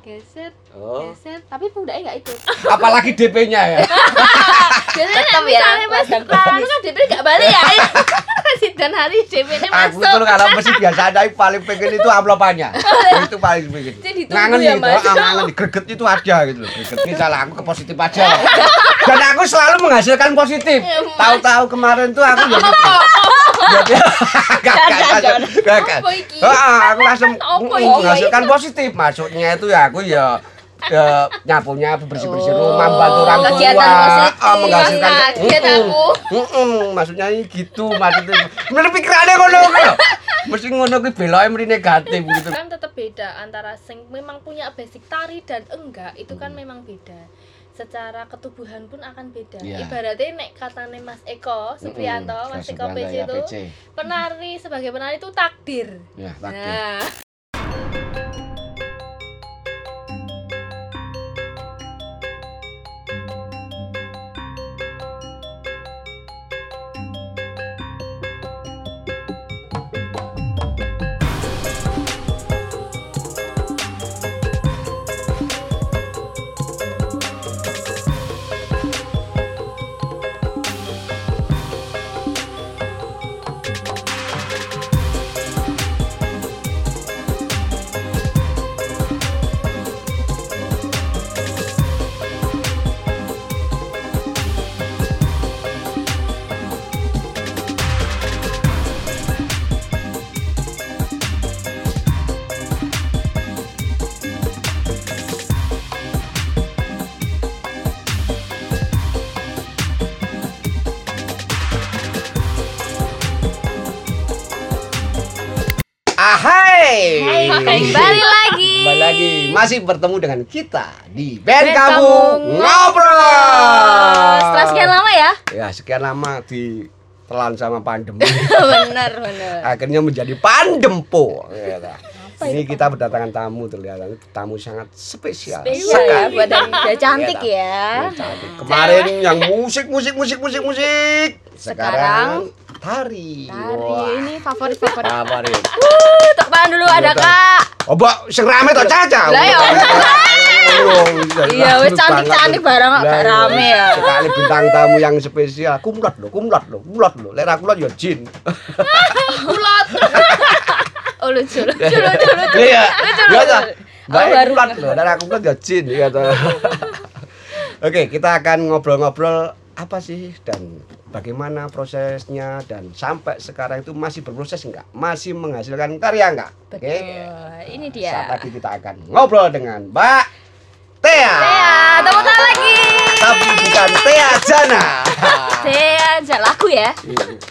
geser Oh. geser tapi pundaknya nggak ikut Apalagi DP-nya ya. biasanya Tetep nek ya, mas ladang Rano kan DP nggak balik ya dan hari DP nya Aku masuk tuh kalau mesti biasa ada paling pengen itu amplopnya. itu paling pengen. Ditunggu Ngangen ya, gitu, Mas. ah, ngangen di greget itu ada gitu loh. Greget misalnya aku ke positif aja. Dan aku selalu menghasilkan positif. Ya, Mas. Tahu-tahu kemarin tuh aku ya gitu. Jadi gak gak iki? Heeh, aku langsung menghasilkan positif. Maksudnya itu ya aku ya ya nyapunya bersih-bersih Oh, rumah membantu orang tua. Kegiatan ah, menghasilkan aku. Mm-mm, maksudnya ini gitu maksudnya. Bener pikirannya ngono mesti ngono kuwi beloke mrene negatif gitu. Kan tetap beda antara sing memang punya basic tari dan enggak itu kan memang beda secara ketubuhan pun akan beda. Iya. ibaratnya nek katanya Mas Eko Supriyanto Mm-mm, Mas Mas Eko PC ya, itu PC. penari sebagai penari itu takdir. Ya takdir. Nah masih bertemu dengan kita di band Band kamu Kamu ngobrol Setelah sekian lama ya? ya sekian lama di telan sama pandemi bener bener. akhirnya menjadi pandempo ya, ini kita berdatangan tamu terlihat tamu sangat spesial Iya ya, buat yang udah cantik ya. Yang cantik. Kemarin yang musik musik musik musik musik. Sekarang, tari. Tari Wah, ini favorit favorit. favorit. Uh, tepuk tangan dulu ada kak. Oh, Mbak, sing rame Caca. Lah, ya. Oh, Iya, wis cantik-cantik barang kok rame ya. Sekali bintang tamu yang spesial. Kumlat loh, kumlat loh, kumlat loh. Lek ra kumlat ya jin. kulot Oh lucu lucu lucu lucu. Iya. Lucu, Iya, Mbak baru. kumlat loh, lek ra kumlat ya jin. Oke, kita akan ngobrol-ngobrol apa sih dan bagaimana prosesnya dan sampai sekarang itu masih berproses enggak? Masih menghasilkan karya enggak? Betul. Ini Saat dia. lagi kita akan ngobrol dengan Mbak Tea. Tea, tepuk tangan lagi. Tapi bukan Tea Jana. Tea aja lagu ya.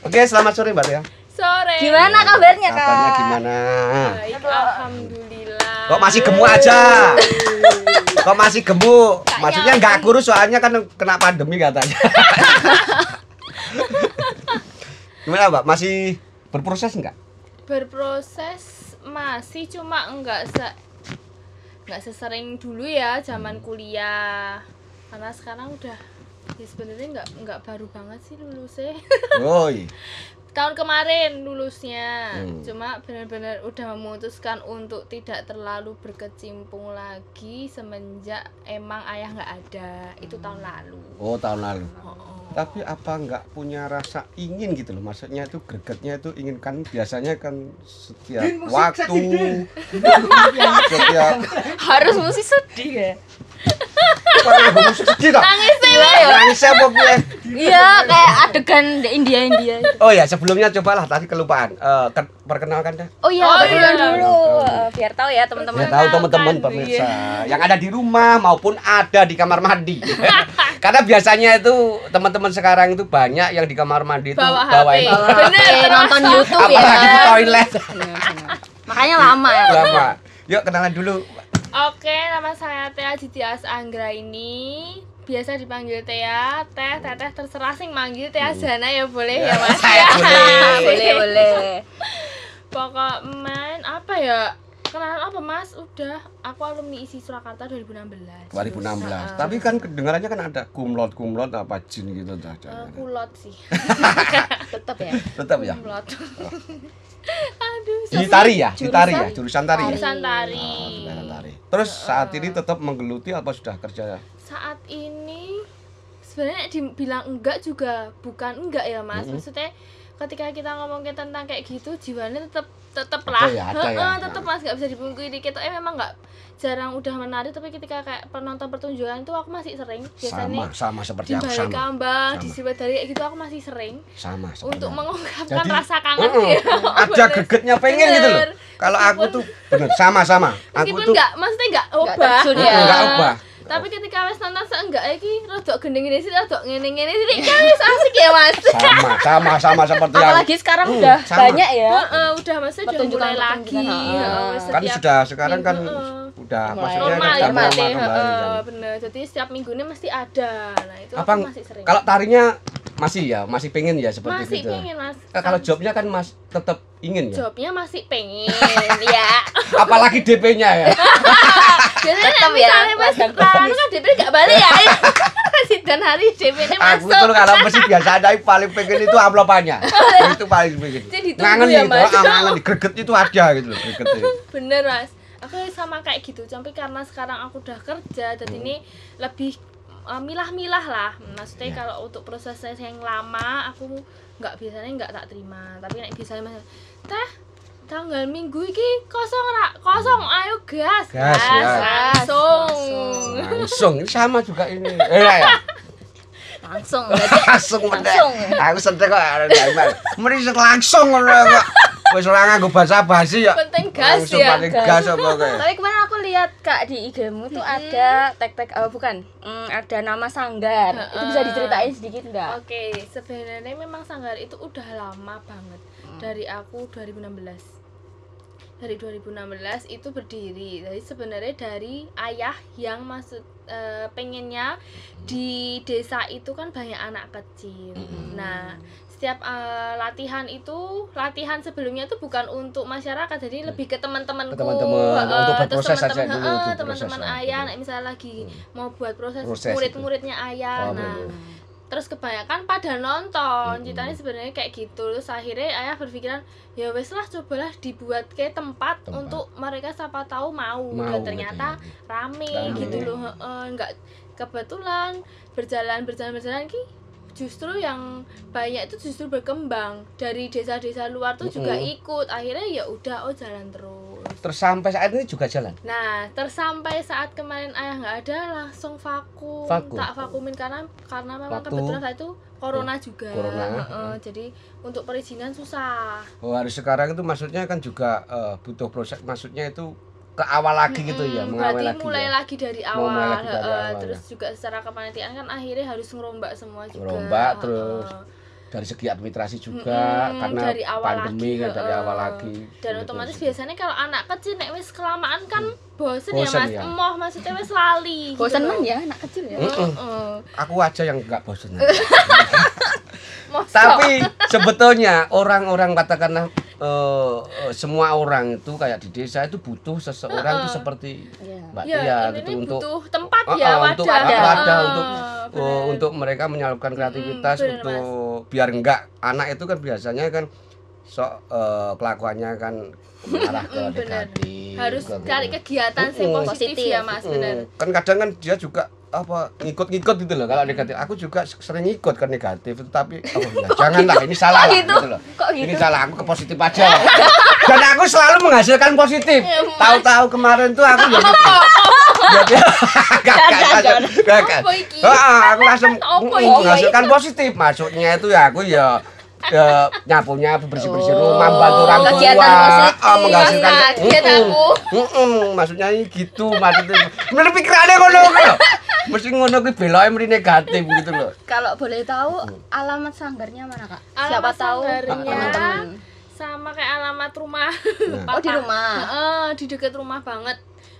Oke, selamat sore Mbak Tea. sore Gimana kabarnya kak? Kabarnya gimana? baik alhamdulillah Kok masih gemuk aja? Kok masih gemuk? Maksudnya nggak kurus soalnya kan kena pandemi katanya. Gimana Mbak? Masih berproses nggak? berproses masih cuma enggak se nggak sesering dulu ya zaman kuliah karena sekarang udah ya sebenarnya nggak nggak baru banget sih lulusnya Woi. tahun kemarin lulusnya Hmm. cuma benar-benar udah memutuskan untuk tidak terlalu berkecimpung lagi semenjak emang ayah nggak ada itu tahun lalu Oh, tahun lalu. Oh, oh. Tapi apa nggak punya rasa ingin gitu loh? Maksudnya itu gregetnya itu ingin kan biasanya kan setiap waktu setiap Harus musik sedih ya. Musik sedih tak? nangis Iya ya. Nangis apa gue? Iya kayak adegan di India India. itu. Oh ya sebelumnya cobalah tadi kelupaan. Eh, ke- perkenalkan dah. Oh iya, Oh, perkenalan iya. dulu Eh, biar tahu ya teman-teman. Ya tahu teman-teman Perkenalkan, pemirsa yang ada di rumah maupun ada di kamar mandi. Karena biasanya itu teman-teman sekarang itu banyak yang di kamar mandi itu Bawa bawain HP. Bawa Bener, HP, nonton. YouTube ya. apalagi di toilet. Bener, bener. Makanya lama ya. Lama. Yuk kenalan dulu. Oke, nama saya Tea Jitias Anggra ini biasa dipanggil Tea, Teh, Teteh terserah sing manggil Tea Jana ya boleh ya Mas Saya ya. boleh. boleh boleh. Pokok men apa ya? Kenalan apa Mas? Udah, aku alumni ISI Surakarta 2016. 2016. Terus, Tapi kan kedengarannya kan ada kumlot kumlot apa jin gitu dah. eh, kulot sih. Tetap ya. Tetap ya. Kumlot. Aduh, di tari ya jurusan- tari ya jurusan tari ya jurusan tari jurusan tari terus saat ini tetap menggeluti apa sudah kerja saat ini sebenarnya dibilang enggak juga bukan enggak ya mas Mm-mm. maksudnya ketika kita ngomongin tentang kayak gitu jiwanya tetap tetap lah ya, ada ya. Heeh, tetap mas nggak bisa dipungkiri kita eh memang nggak jarang udah menari tapi ketika kayak penonton pertunjukan itu aku masih sering sama biasanya sama seperti di aku balik sama kambang di Sama. sibet dari kayak gitu aku masih sering sama untuk mengungkapkan Jadi, rasa kangen Mm-mm. ya ada Bener. gregetnya pengen gitu loh Bener. kalau aku tuh bener sama sama aku meskipun tuh nggak maksudnya nggak obah terjun ya. Nggak obah tapi ketika wes nonton seenggak iki rodok gendeng ini sih rodok ngene ngene sih. Kan wis asik ya mas. Sama sama sama seperti aku Apalagi sekarang Hmm, udah sama. banyak ya. Heeh, udah maksudnya udah mulai lagi. kan setiap sudah sekarang kan udah maksudnya normal kan ya normal berarti kembali heeh, bener. Jadi setiap minggu ini mesti ada. Nah itu apa aku masih sering. kalau tarinya masih ya masih pengen ya seperti masih itu. pengen mas. Eh, kalau jobnya kan mas tetap ingin ya? Jobnya masih pengen ya. Apalagi DP-nya ya? Tetep nek ya, misalnya mas ladang Ranu kan DP gak balik ya. Dan hari DP ini aku masuk. tuh kalau mesti biasa ada yang paling pengen itu amplopanya itu paling pengen Jadi ngangen ya, Mas. ah, ngangen di greget itu ada gitu loh greget itu. bener mas. Aku sama kayak gitu tapi karena sekarang aku udah kerja dan Hmm. ini lebih uh, milah-milah lah. Maksudnya Ya. kalau untuk prosesnya yang lama aku nggak biasanya nggak tak terima. Tapi nek mas teh tanggal minggu iki kosong rak kosong ayo gas. Gas, ya. langsung. Langsung. Ini sama juga ini. Eh ya Langsung langsung Langsung. aku seneng kok ada gimana mesti langsung ngono kok wis ora nganggo basa basi ya penting gas langsung ya paling gas apa kayak Tapi kemarin aku lihat Kak di IG-mu tuh ada tag-tag oh, bukan. Hmm, ada nama sanggar. Itu bisa diceritain sedikit enggak? Oke, sebenarnya memang Sanggar itu udah lama banget. Hmm. Dari aku 2016. Dari 2016 itu berdiri. Jadi sebenarnya dari ayah yang maksud eh, pengennya di desa itu kan banyak anak kecil. Nah, setiap eh, latihan itu latihan sebelumnya itu bukan untuk masyarakat jadi lebih ke teman-temanku Ke teman-teman, untuk berproses teman-teman- dulu, proses, ayah ya. nek misalnya lagi Hmm. mau buat proses, Proses murid-muridnya ayah Oh, nah bener. Terus kebanyakan pada nonton Mm-mm. ceritanya sebenarnya kayak gitu terus akhirnya ayah berpikiran ya wes lah cobalah dibuat kayak tempat, Tempat. untuk mereka siapa tahu mau, Mau dan ternyata rame, Rame. gitu loh heeh, nggak kebetulan berjalan berjalan berjalan ki justru yang banyak itu justru berkembang dari desa-desa luar tuh juga Mm-mm. ikut akhirnya ya udah oh jalan terus terus sampai saat ini juga jalan Nah, tersampai saat kemarin ayah nggak ada langsung vakum. Vakum. Tak vakumin karena karena memang Waktu- kebetulan saat itu corona juga. Corona, Heeh, heeh. jadi untuk perizinan susah. oh harus sekarang itu maksudnya kan juga eh, butuh proses maksudnya itu ke awal lagi gitu ya berarti lagi mulai ya. lagi dari awal. mulai lagi dari awal, terus juga secara kepanitiaan kan akhirnya harus ngerombak semua juga. Ngerombak, terus dari segi administrasi juga Mm-mm, karena dari awal pandemi lagi, kan dari awal lagi Dan otomatis biasanya kalau anak kecil nek wis kelamaan kan bosen, Hmm. Bosen ya Mas. ya. Emoh maksudnya wis lali. gitu Bosan loh. man ya anak kecil ya. Mm-mm. Heeh. aku aja yang nggak bosan Mosok. tapi sebetulnya orang-orang katakanlah eh, semua orang itu kayak di desa itu butuh seseorang itu Heeh. seperti Iya. Mbak ya, Tia ini gitu untuk butuh tempat Oh, ya oh, wadah, untuk ada wadah Ah, untuk bener. oh, untuk mereka menyalurkan kreativitas bener, untuk biar enggak anak itu kan biasanya kan sok eh, kelakuannya kan mengarah ke negatif harus ke gitu. cari kegiatan sih positif, Positif. ya mas bener kan kadang kan dia juga apa ngikut-ngikut gitu loh kalau negatif aku juga sering ngikut ke negatif itu tapi oh ya, janganlah ini salah lah, gitu? gitu loh Kok ini gitu? salah aku ke positif aja loh. dan aku selalu menghasilkan positif Ya, Mas. tahu-tahu kemarin tuh aku ya gitu. jadi gak iki? Ah, aku langsung menghasilkan positif maksudnya itu ya aku ya ya nyapunya bersih bersih Oh, rumah bantu orang tua kegiatan positif. ah, menghasilkan aku. Maksudnya gitu maksudnya bener pikirannya kuwi lho mesti ngono kuwi beloke mrene negatif gitu loh Kalau boleh tahu alamat sanggarnya mana kak? Siapa Alamat tahu sanggarnya teman-teman. sama kayak alamat rumah Nah. Oh di rumah. Heeh, di dekat rumah banget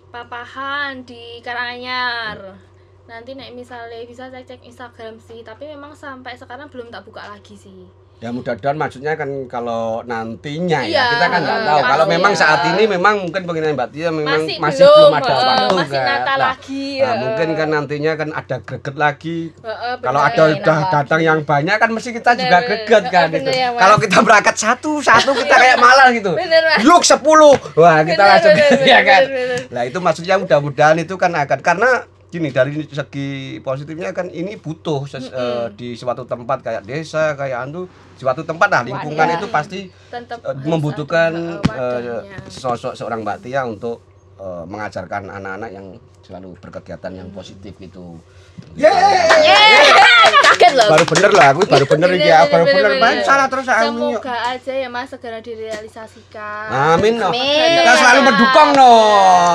papahan di Karanganyar nanti nek misalnya bisa cek cek Instagram sih tapi memang sampai sekarang belum tak buka lagi sih Ya mudah-mudahan maksudnya kan kalau nantinya Iya, ya kita kan nggak eh, tahu. Kalau memang ya. saat ini memang mungkin pengen Mbak Tia memang Masih masih, belum, belum ada eh, waktu masih kan. Nah, lagi, nah, mungkin kan nantinya kan ada greget lagi. Heeh, Kalau bener. ada udah datang yang banyak kan mesti kita Bener, juga greget kan gitu. ya. Kalau kita berangkat satu satu kita kayak malah gitu. Bener. Yuk 10. Wah, kita Bener, langsung bener, ya kan. bener, bener. Nah, itu maksudnya mudah-mudahan itu kan akan karena gini dari segi positifnya kan ini butuh ses- eh, di suatu tempat kayak desa kayak anu suatu tempat lah lingkungan Wadah. itu pasti harus membutuhkan wadahnya. sosok seorang Mbak Tia untuk eh, mengajarkan anak-anak yang selalu berkegiatan yang positif gitu. Kaget loh. Baru bener lah, aku baru bener Bener, iki ya, baru bener, bener. bener. Salah terus aku. Semoga aja ya Mas segera direalisasikan. Amin. no. Amin. Kita selalu mendukung no.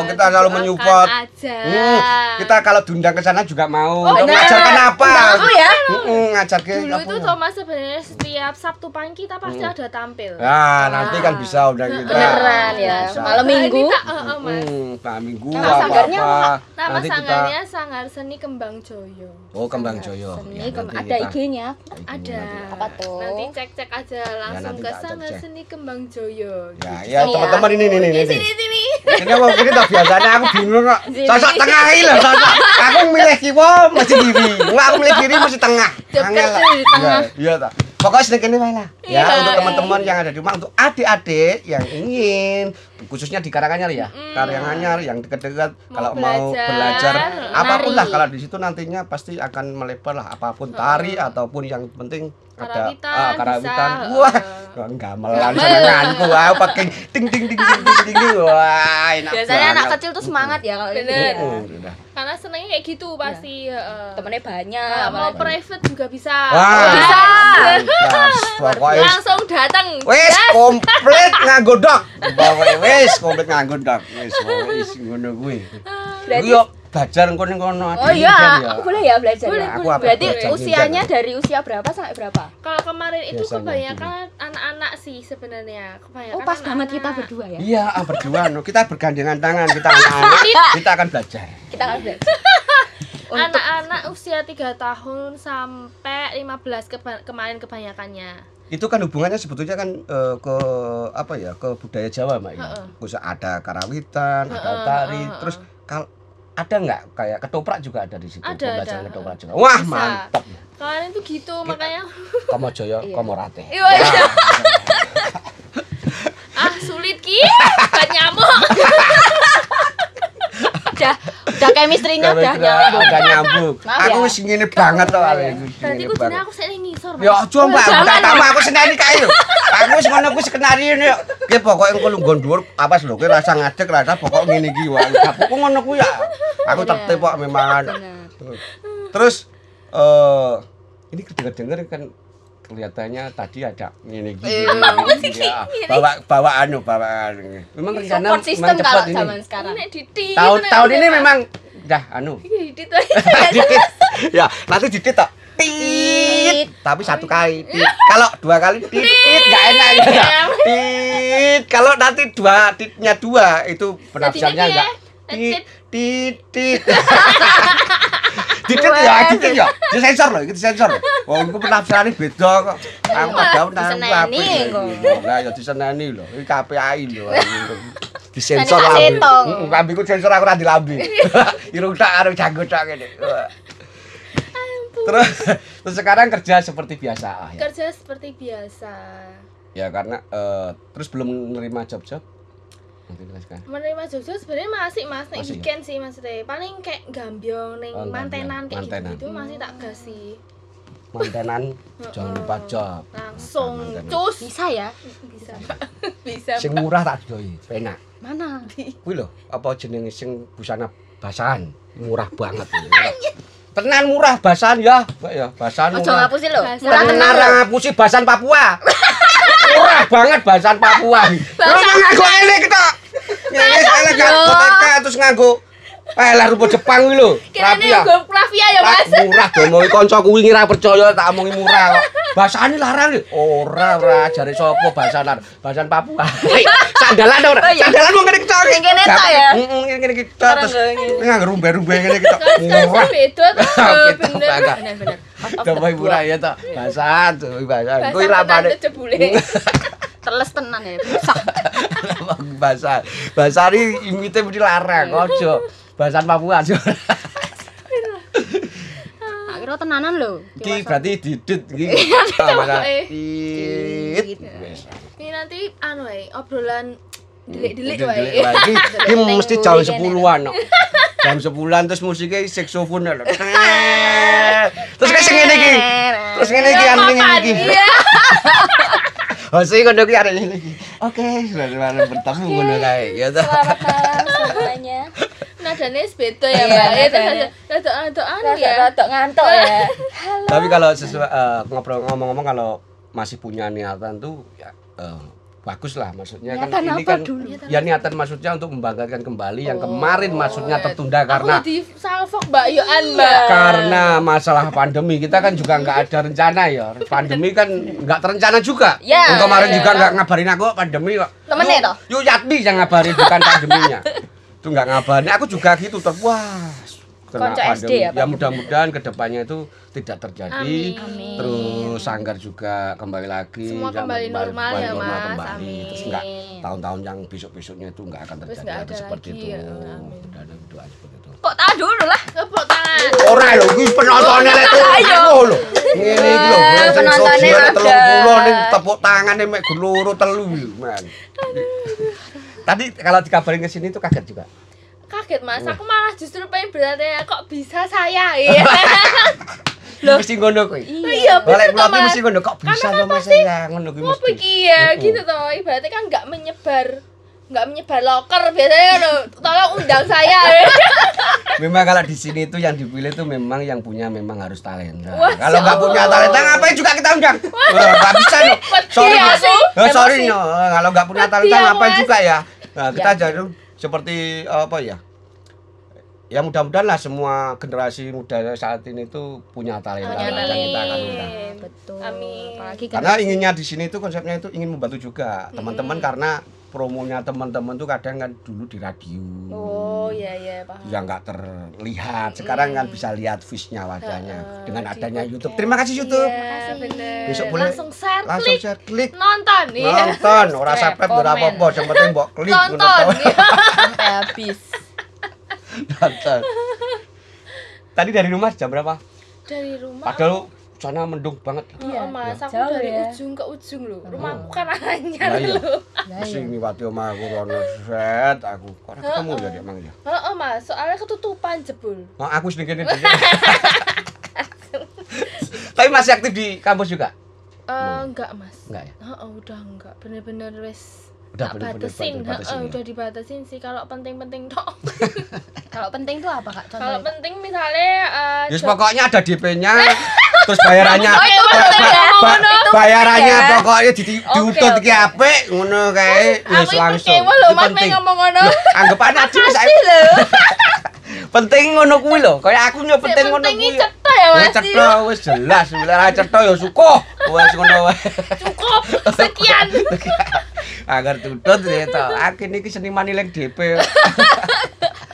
Kita selalu menyupport. aja. Hmm, kita kalau diundang ke sana juga mau. Oh, mengajarkan apa? Aku ya. Mm-mm, ngajarkan Dulu apa itu ya? Thomas sebenarnya setiap Sabtu pagi kita pasti ada tampil. Nah, nanti kan bisa undang kita. Beneran ya. Bisa. Malam minggu. Ini tak, eh, eh, Mas. Hmm, nah, minggu apa sanggarnya apa. Nama Nanti kita sanggarnya Sanggar Seni Kembang Joyo. Oh, Kembang Joyo. Seni, Ya, kem- nanti ada kita- IG-nya. Ada. Apa tuh? Nanti cek-cek aja langsung nanti ke cek-cek. Seni Kembang Joyo. Ya, ya Iya. teman-teman ini nih nih Di nih. sini sini. Ini apa ini tak biasanya aku bingung kok. Sosok tengah ini loh, sosok. Aku milih kiwa mesti kiri. Enggak aku milih kiri mesti tengah. Angel lah. tengah. Iya, Iya tak. Pokoknya sedikit ini lah. Ya, Iya. untuk teman-teman yang ada di rumah, untuk adik-adik yang ingin khususnya di Karanganyar ya. Karanganyar yang dekat-dekat kalau mau belajar, belajar apa pun nari. lah kalau di situ nantinya pasti akan melebar lah apa pun tari ataupun yang penting ada Karawitan ah, karawitan. bisa, Wah, heeh. gamelan senenganku. Wah, pakai ting ting ting ting ting ting. Wah, enak Biasanya anak kecil tuh semangat ya kalau Bener. gitu. Hmm, udah. Karena senengnya kayak gitu pasti. heeh. Temennya banyak. Kalau mau private juga bisa. Wah, bisa. Pokoknya Langsung datang. wis komplit nganggo dok. Pokoknya wis komplit nganggo dok. Wis wis ngono kuwi. Berarti- Yo belajar engko ning kono. Oh iya, aku boleh ya belajar Boleh, ya. Aku apa Berarti belajar usianya juga. dari usia berapa sampai berapa? Kalau kemarin itu Biasanya kebanyakan anak-anak sih sebenarnya. Kebanyakan Oh pas banget kita berdua ya. Iya, ah, berdua no. kita bergandengan tangan, kita anak-anak, kita akan belajar. Kita akan belajar. Untuk Anak-anak usia 3 tahun sampai 15 keba- kemarin kebanyakannya. Itu kan hubungannya sebetulnya kan eh, ke apa ya, ke budaya Jawa, Mbak. ya. Khusus ada karawitan, ada tari, terus kal ada nggak kayak ketoprak juga ada di situ Ada, pembelajaran ada. ketoprak juga. Wah, Bisa. mantap. Kemarin itu gitu makanya Komo Joyo, Iya. Komo Rate. Iya, iya. ah sulit ki buat nyamuk. udah chemistry-nya udah nyambung. udah nyambung. Maaf Aku ya. wis ngene banget to ale. Berarti aku dina aku sik ngisor. Mas. Ya coba Jangan. udah tahu aku seneni kae lho. Aku wis ngono kuwi skenari yo. Ki pokoke engko lungguh dhuwur apas lho ki rasa ngadeg rasa pokok ngene iki wae. Dapurku ngono kuwi ya. Aku Bener. tertib kok memang. Terus eh ini kedenger-denger kan kelihatannya tadi ada ngene iki. Ya, bawa bawa anu bawa anu. Memang rencana memang kalau cepat ini. zaman sekarang. Ini. Tahun tahun ini memang dah anu. Ditit. dikit ya nanti dikit tak tit tapi satu kali tit kalau dua kali tit tit nggak enak ya. Tit kalau nanti dua titnya dua itu penafsirannya enggak tit tit tit Dikit ya, dikit ya. Di sensor loh, itu sensor. Oh, itu penafsirannya beda kok. Aku padahal nang Diseneni kok. Lah ya diseneni lho. Iki KPI lho. Disensor lambe. Heeh, lambeku sensor aku ora dilambe. Irung tak karo janggut tak ngene. Terus terus sekarang kerja seperti biasa ah, ya. Kerja seperti biasa. Ya karena eh, terus belum menerima job-job. Menerima Jogja sebenarnya masih mas, nek Masih ya? weekend sih maksudnya. Paling kayak gambyong ning Oh, mantenan kayak mantenan. gitu, gitu masih tak gas sih. Mantenan jangan lupa job. Langsung Mantenan. cus. Bisa ya? Bisa. Bisa. Sing murah tak doi, penak. Mana? Kuwi lho, apa jenenge sing busana basahan, murah banget. Tenan murah basahan ya, Mbak ya, basahan Ojo loh. Bahasa. Murah Tenan ngapusi basahan Papua. murah banget basahan Papua. Elek kita. Ya terus nganggo pelar eh, rupa Jepang kuwi lho. Rapi ya. Mas. Murah demo iki kancaku wingi ra percaya tak omongi murah kok. Basane larang lho. Ora, ora jare sapa basane. Basan Papua. Sandalan ora. Sandalan wong kene kecok. Sing kene ta ya. Heeh, kene kene. Terus nganggo rumbe-rumbe kene kecok. Murah. Beda to bener. Bener-bener. Tapi murah ya to. Basan, tuh basan. Kuwi ra teles tenan ya susah bahasa bahasa ini imite mesti larang ojo bahasan Papua aja akhirnya tenanan lho iki berarti didit iki Iya, eh. Dit. ini nanti anu ya obrolan delik-delik Delik, wae. Iki iki mesti jam 10-an no. Jam 10-an terus musiknya lho. Terus kayak sing ngene iki. Terus ngene iki anu ngene iki. Sing ngono iki arek ngene iki. Oke, sudah bertemu ngono kae. Ya ta. selamat malam semuanya nadanya beda ya Iya, mbak ya ada anu ya rada ngantuk ya Tapi kalau sesuai eh, ngobrol ngomong-ngomong kalau masih punya niatan tuh ya eh, bagus lah maksudnya kan Niatan ini apa kan dulu? ya niatan maksudnya untuk membangkitkan kembali yang Oh, kemarin maksudnya tertunda aku karena di salfok mbak Yoan mbak. Karena masalah pandemi. Kita kan juga nggak ada rencana ya pandemi kan nggak terencana juga. Ya, Yang kemarin ya, juga ya. nggak ngabarin aku pandemi kok? Temennya toh? yuk Yatmi yang ngabarin bukan pandeminya. Itu nggak ngabarin. Aku juga gitu terus wah kena Konco SD pandemi. ya, ya Pak? mudah-mudahan ke depannya itu tidak terjadi Amin. terus sanggar juga kembali lagi Semua yang kembali normal ya, normal Mas. kembali Amin. terus nggak tahun-tahun yang besok-besoknya itu nggak akan terjadi nggak lagi ada seperti lagi, itu ya. Amin. udah ada doa seperti itu kok tahu dulu lah tepuk tangan Ora lho, iki penontonnya lek. Oh lho. Ngene iki lho, penontonnya ada. 30 ning tepuk tangane mek geluru telu Man. Tadi kalau dikabarin ke sini tuh kaget juga. Kaget mas aku malah justru pengen bertanya kok bisa saya ya Loh, mesti ngono kuwi. iya Balik pelatih mas mesti ngono kok bisa kan sama saya ngono kuwi mesti. pergi ya gitu toh ibaratnya kan nggak menyebar nggak menyebar loker biasanya kan tolong undang saya Memang kalau di sini tuh yang dipilih tuh memang yang punya memang harus talenta. Wah, Kalau nggak ya punya talenta ngapain juga kita undang? Wah, Nggak bisa no. Sorry, Iya, no. sih. Eh, sorry no. Kalau nggak punya talenta ngapain Mas. juga ya? Nah, kita Ya. jadi seperti apa ya? Ya mudah-mudahan lah semua generasi muda saat ini tuh punya talenta Punya dan kita akan undang. betul Amin. apalagi Karena inginnya di sini tuh konsepnya itu ingin membantu juga teman-teman karena promonya teman-teman tuh kadang kan dulu di radio. oh iya iya paham. Yang nggak terlihat. Sekarang kan bisa lihat fishnya wajahnya. Heeh, dengan di adanya podcast. YouTube. Terima kasih YouTube. Iya, bener. Besok boleh langsung share langsung klik share klik. Nonton. Iya. Nonton. Ora Subscribe, ora apa-apa. Yang penting mbok klik nonton. iya. sampai habis. Nonton. Tadi dari rumah jam berapa? Dari rumah? Padahal sana mendung banget Oh, Iya, mas, iya. aku Jauh dari ya. ujung ke ujung loh. Oh. Rumahku kan hanya Lah iya. loh. Mesti ngliwati omah aku rono set aku kok ora ketemu ya Dek, emang ya Heeh, Mas, soalnya ketutupan jebul. oh, aku sing kene tapi masih aktif di kampus juga Eh, enggak, Mas. enggak ya Heeh, udah enggak. Bener-bener wes Udah tak bener-bener batasin, batasin heeh, ya? udah dibatasin sih kalau penting-penting tok. kalau penting tuh apa kak kalau penting misalnya eh Yes, pokoknya ada DP-nya, terus bayarannya, Oh, itu ba- penting ba- ya, ba- bayarannya penting ya. pokoknya di, di, diutut iki oke. apik, ngono kae, wis aku langsung. loh Itu penting. pengen ngomong ngono. Anggap aja Makasih loh. penting ngono kuwi lho. Kayak aku yo penting ngono penting kuwi. iki cetha ya, Wis Mas. cetha wis jelas, ora cetha yo syukur. Wis ngono wae. Cukup sekian. Agar tutut ya to. Aku niki seniman nilai DP.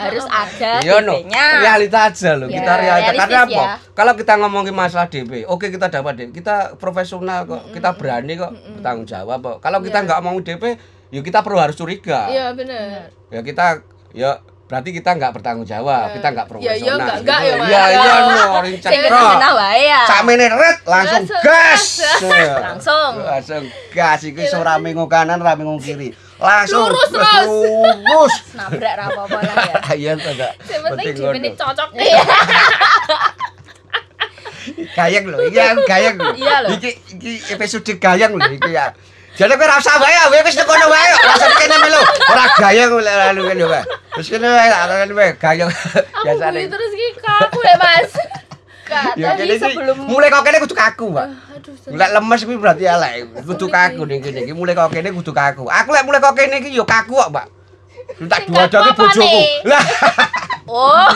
harus ada Iya no, realita aja loh. Ya, kita realita karena apa? ya. Kalau kita ngomongin masalah DP, oke kita dapat DP. Kita profesional kok, kita berani kok bertanggung jawab kok. Kalau kita Iya. nggak mau DP, ya kita perlu harus curiga. Iya, bener. Ya kita ya berarti kita nggak bertanggung jawab, Ya. kita nggak Ya, profesional. iya, nggak- nggak ya. Iya iya Ya. no, rincet Sing bro. kena wae ya Sakmene red langsung gas. Langsung. Langsung gas iki ora minggu kanan, ora minggu kiri. Langsung Lurus, terus. lurus. nabrak ra apa-apa lah ya Iya tidak. Yang penting menit cocok. Lho. Iya lho. Iki iki episode gayeng lho iki ya. Jadi kowe ora usah wae, wae wis tekono wae. Ora usah kene melu. Ora gayeng lho lalu kene wae. Wis kene wae, ora kene wae gayeng. Aku Biasane. terus ki kaku ya, Mas. Kak, Ya kene iki sebelum mulai kok kene kudu kaku, Pak. Aduh, serius. Lek lemes kuwi berarti elek. Kudu kaku ning kene iki mulai kok kene kudu kaku. Aku lek mulai kok kene iki yo kaku kok, Pak. Tak dua apa bojoku. nih? Lah, Oh,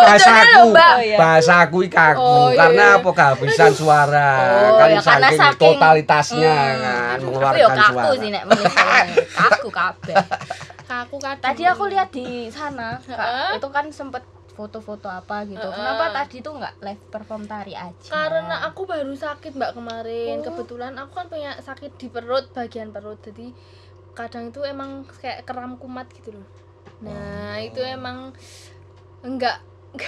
Maksudnya. Oh, iya. bahasaku iki kaku Oh, iya. karena apa kehabisan suara Oh, kan ya, saking, saking- totalitasnya Hmm. kan Aku mengeluarkan kaku suara. sih nek. Kaku kabeh. Aku kadang Tadi aku lihat di sana, Kak, itu kan sempet foto-foto apa gitu. Heeh. Kenapa tadi tuh nggak live perform tari aja? karena aku baru sakit mbak kemarin Oh. kebetulan aku kan punya sakit di perut bagian perut jadi kadang itu emang kayak kram kumat gitu loh nah Oh. itu emang enggak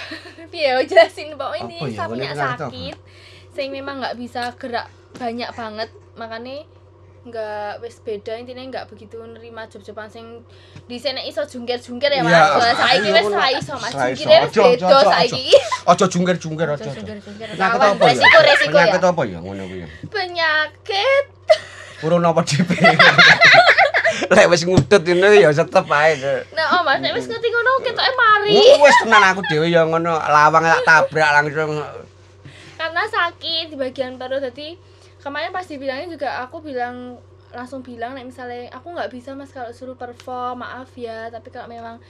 ya jelasin pokoknya ini Apa ya? apa? sakit saya memang nggak bisa gerak banyak banget makanya nggak wes beda intinya nggak begitu nerima job-joban sing di sana iso jungkir-jungkir ya mas Iya. Soalnya saiki Iya, wes ngono. ra iso mas Ojo, ojo, beda saiki Ojo jungkir-jungkir. Jungkir-jungkir. Penyakit apa ya? Resiko, resiko ya. Penyakit apa ya ngono kuwi? penyakit Urun apa dhewe? Lek wis ngudut ini ya tetep ae. Nah, oh Mas, nek wis ngerti ngono ketoke mari. Wis tenan aku dhewe ya ngono, lawang tak tabrak langsung. Karena sakit di bagian perut jadi kemarin pas dibilangin juga aku bilang langsung bilang nek misalnya aku nggak bisa Mas kalau suruh perform, maaf ya, tapi kalau memang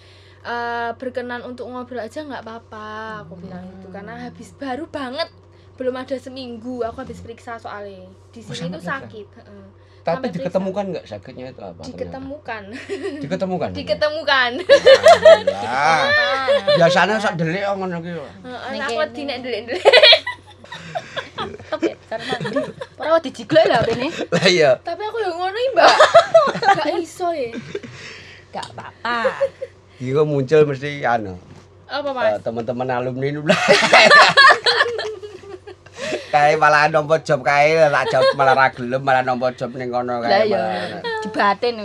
eh, berkenan untuk ngobrol aja nggak apa-apa, aku bilang itu karena habis baru banget belum ada seminggu aku habis periksa soalnya di Oh, sini tuh sakit heeh. Tapi diketemukan enggak sakitnya itu apa? ternyata? diketemukan Diketemukan. diketemukan Ya. Biasanya sak delik kok ngono ki. Heeh, aku kene. dinek ndelik Tetep ya, karena mandi. Ora dijiglek lah bene. Lah iya. tapi aku yang ngono mbak gak iso ya Gak apa-apa. Kok muncul mesti anu. apa eh, mas teman-teman alumni ini kayak malah nompo job kayak lah job malah ra gelem malah nompo job ning kono Lah kayak ya, malah- dibatin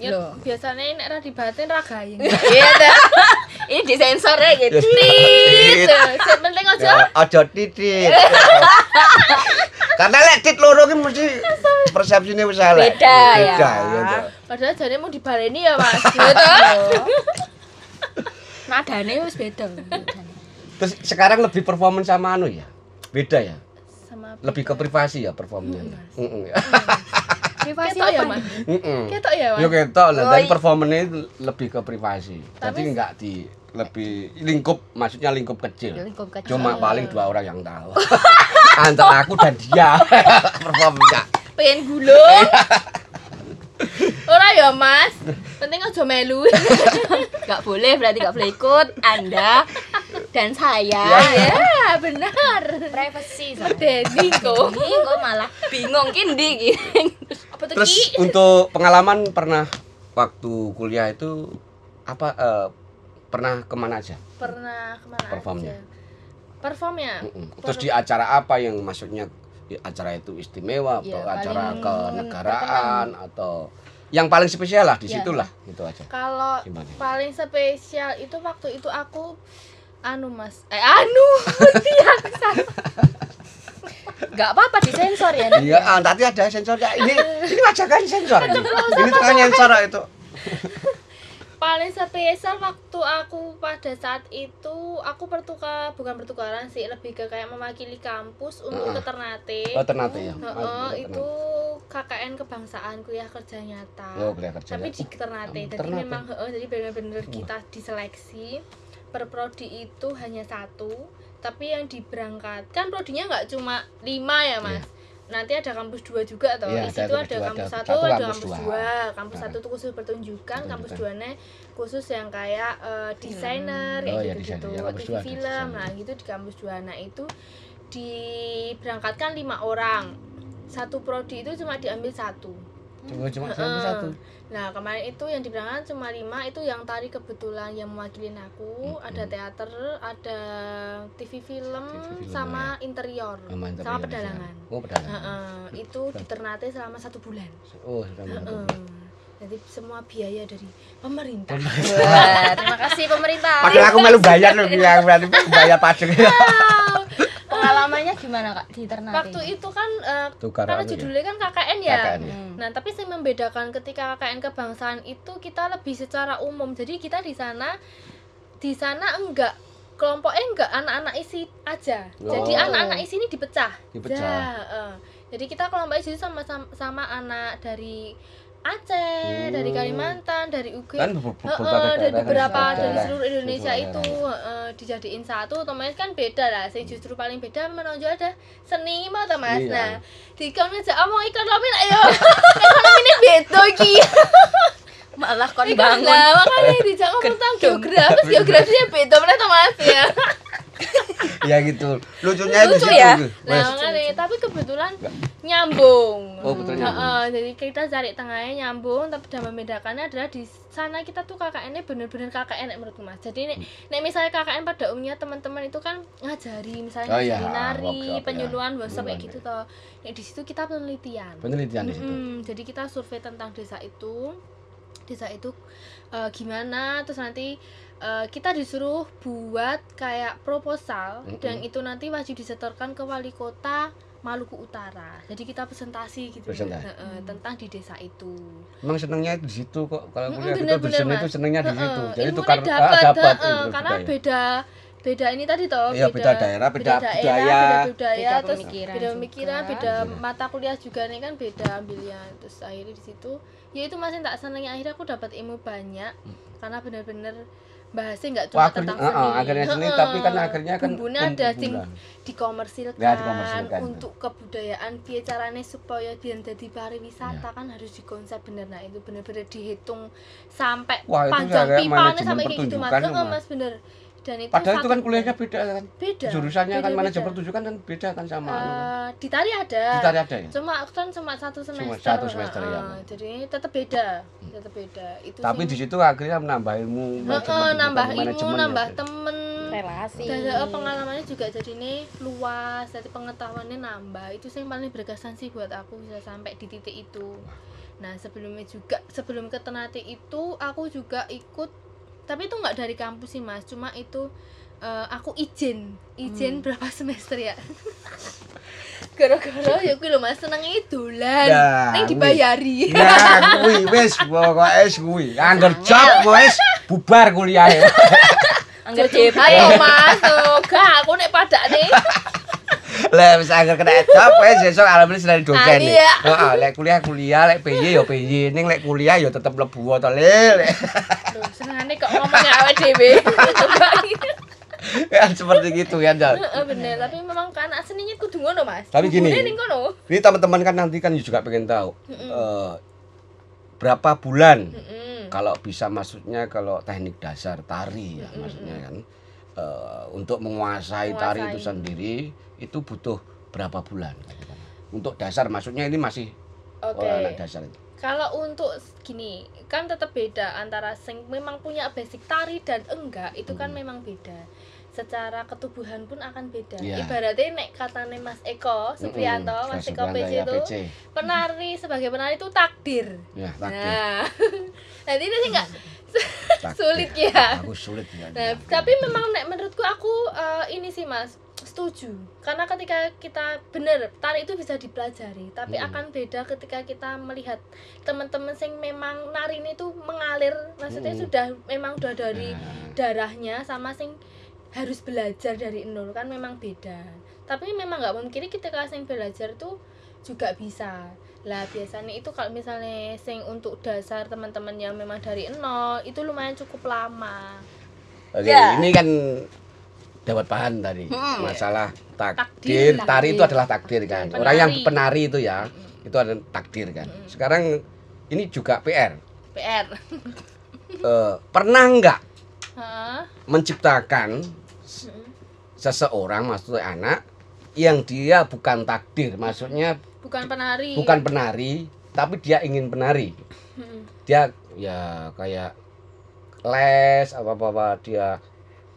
nyet, Loh. biasanya nek ra dibatin ra gayeng. Iya dah. Ini disensor ya gitu. Tit. Sing penting aja Ojo titit. Karena lek tit loro ki mesti persepsine wis salah. Beda, ya. Beda, iya padahal jane mau dibaleni ya, Mas. Gitu. Nadane wis beda. Terus sekarang lebih performance sama anu ya? Beda ya? Sama Lebih ke privasi ya performnya. Heeh. Privasi ketok ya, apa? Mas. Heeh. Ketok ya, Mas. Yo ketok lah, dan iya. performanya itu lebih ke privasi. Jadi enggak di lebih lingkup, maksudnya lingkup kecil. Lingkup kecil. Cuma paling dua orang yang tahu. Antara aku dan dia performnya. Pengen gulung. Ora ya, Mas. Penting aja melu. Gak boleh berarti gak boleh ikut Anda dan saya. ya, benar. Privacy. Medeni kok. Ini kok malah bingung kindi Apa tuh, Terus Ki? untuk pengalaman pernah waktu kuliah itu apa eh, pernah ke mana aja? Pernah ke mana Performnya. aja? Performnya? Terus di acara apa yang maksudnya di acara itu istimewa atau Ya, acara kenegaraan atau yang paling spesial lah di Ya. situlah itu aja. Kalau Gimana? paling spesial itu waktu itu aku anu mas eh anu tiang Gak apa-apa disensor ya. Iya, ah, tadi ada sensornya. Ini ini wajah kan sensor ini. Ini kan sensor itu. paling spesial waktu aku pada saat itu aku pertukar bukan pertukaran sih lebih ke kayak mewakili kampus untuk Heeh. ke Ternate Oh, Ternate ya. Heeh, Oh, itu KKN kebangsaan kuliah kerja nyata Oh, kuliah kerja tapi di Ternate Oh, jadi Ternate. memang heeh, jadi benar-benar kita diseleksi per prodi itu hanya satu tapi yang diberangkatkan prodinya nggak cuma lima ya mas nanti ada kampus dua juga toh Iya, di ada situ kampus ada dua, kampus satu ada kampus kampus dua. dua kampus Nah. satu itu khusus pertunjukan kampus Pertunjukan. duanya khusus yang kayak eh, desainer Oh, kayak iya, gitu gitu desainer. Ya, TV dua film nah gitu di kampus dua nah itu diberangkatkan lima orang satu prodi itu cuma diambil satu Cuma cuma satu satu. Nah kemarin itu yang diberangkat cuma lima itu yang tari kebetulan yang mewakilin aku Mm-mm. ada teater ada TV film, TV film, sama interior Sama interior sama di pedalangan. sana. Oh, pedalangan. Heeh, itu di Ternate selama satu bulan. Oh, sudah Heeh. Jadi semua biaya dari pemerintah. Wah, terima kasih pemerintah. Padahal aku malu bayar loh, ya berarti bayar pajak. Pengalamannya gimana Kak di Ternate? Waktu itu kan eh, Tukar karena ya. judulnya kan KKN ya. KKN ya. Hmm. Nah, tapi yang membedakan ketika KKN kebangsaan itu kita lebih secara umum. Jadi kita di sana di sana enggak kelompoknya enggak anak-anak isi aja. Jadi Oh. anak-anak isi ini dipecah. Dipecah. Ya, eh. Jadi kita kelompoknya jadi sama, sama sama anak dari Aceh, dari Hmm. Kalimantan, dari UG. Kan ber- ber- Heeh, berbagai dari kan beberapa dari seluruh Indonesia itu heeh, dijadiin satu. Otomatis kan beda lah. Sing justru paling beda menonjol ada seni mau ta Mas? Iya. nah di kono aja omong ekonomi lah yo ekonomi ini beda iki. Malah kon bangun. lah makanya dijak ngomong tentang geografis. Geografisnya beda mana Mas? Ya ya gitu. Lucunya di Lucu situ ya? gitu. nah makanya tapi kebetulan nyambung. Oh, betul nyambung. Heeh, jadi kita cari tengahnya nyambung tapi dan membedakannya adalah di sana kita tuh KKN nya bener-bener KKN nek menurutku mas. Jadi nek, nek misalnya KKN pada umumnya teman-teman itu kan ngajari misalnya Oh, iya, nari workshop, ya. penyuluhan workshop kayak gitu toh. Nek di situ kita penelitian. Penelitian di situ. Jadi kita survei tentang desa itu desa itu eh, gimana terus nanti eh, kita disuruh buat kayak proposal Mm-mm. dan itu nanti wajib disetorkan ke wali kota Maluku Utara jadi kita presentasi gitu Presentasi. Heeh, tentang di desa itu emang senengnya di situ kok kalau kuliah gitu bener-bener, dosen itu Mas. senengnya di situ jadi ilmunya tukar dapat, ah, dapat ilmu karena budaya. beda beda ini tadi toh Iya, beda daerah, beda budaya. beda budaya Beda terus pemikiran beda juga. pemikiran beda Iya. mata kuliah juga nih kan beda ambilnya terus akhirnya di situ ya itu masih tak senengnya akhirnya aku dapat ilmu banyak karena bener-bener bahasnya nggak cuma Wah, tentang ah, seni. akhirnya seni Heeh. tapi kan akhirnya kan bumbunya ada sing dikomersilkan, Ya, dikomersilkan. untuk kebudayaan piye caranya supaya biar jadi pariwisata Ya. kan harus dikonsep bener. Nah itu bener-bener dihitung sampai Wah, panjang pipanya sampai kayak gitu mas. tuh, mas bener dan itu padahal itu kan kuliahnya beda kan? Beda. Jurusannya kan beda-beda. manajemen pertunjukan kan beda kan sama. Kan. Eh, di tari ada. Di tari ada ya? Cuma aku kan cuma satu semester. satu semester, ya. jadi tetap beda. Tetap beda. Itu tapi di situ akhirnya menambah ilmu Heeh, manajemen nambah ilmu manajemen nambah ya. temen. Relasi. Dan eh, pengalamannya juga jadi nih luas jadi pengetahuannya nambah. Itu sih yang paling berkesan sih buat aku bisa sampai di titik itu. Nah sebelumnya juga sebelum ke Ternate itu aku juga ikut tapi itu nggak dari kampus sih mas cuma itu eh, aku izin izin Hmm. berapa semester ya gara-gara ya kuwi lho mas senengnya dolan Nah, neng kuwi. dibayari Nah, kuwi wis pokoke kuwi. Angger job wis bubar kuliah. anggar JP ayo mas tuh gak aku nek pada nih Lah wis angger kena job wis sesuk alhamdulillah selain dosen. Ah, nih. iya. Heeh, lek kuliah kuliah, lek PY ya PY, ning lek kuliah ya tetep mlebu to le. Loh, senengane kok ngomongnya awet dhewe Kan seperti gitu ya, Jal. Heeh, bener. Tapi memang kan seninya kudu ngono mas. Tapi gini. Ini teman-teman kan nanti kan juga pengen tahu eh, berapa bulan kalau bisa maksudnya kalau teknik dasar tari ya maksudnya kan eh, untuk menguasai, tari itu sendiri itu butuh berapa bulan? Untuk dasar maksudnya ini masih oke. anak dasar itu kalau untuk gini kan tetap beda antara sing memang punya basic tari dan enggak itu kan Hmm. memang beda secara ketubuhan pun akan beda Iya. ibaratnya nek katanya Mas Eko Supriyanto Mm-mm, Mas Mas Eko PC ya, itu PC. penari sebagai penari itu takdir ya takdir, nah nanti itu sih sulit ya. aku sulit ya Nah, tapi memang nek menurutku aku eh, ini sih Mas setuju karena ketika kita bener tari itu bisa dipelajari tapi Mm. akan beda ketika kita melihat teman-teman sing memang nari ini tuh mengalir maksudnya Mm. sudah memang udah dari Nah, darahnya sama sing harus belajar dari nol kan memang beda tapi memang nggak mungkin kita sing belajar tuh juga bisa lah biasanya itu kalau misalnya sing untuk dasar teman-teman yang memang dari nol itu lumayan cukup lama Oke, Ya. ini kan dapat paham tadi Hmm. masalah Takdir, takdir, tari takdir. itu adalah takdir kan. Penari. Orang yang penari itu ya, itu ada takdir kan. Mm-mm. Sekarang ini juga PR. PR Eh, pernah nggak menciptakan Mm-mm. seseorang, maksudnya anak yang dia bukan takdir, maksudnya bukan penari bukan penari, tapi dia ingin penari. Mm-mm. Dia ya kayak les apa, -apa dia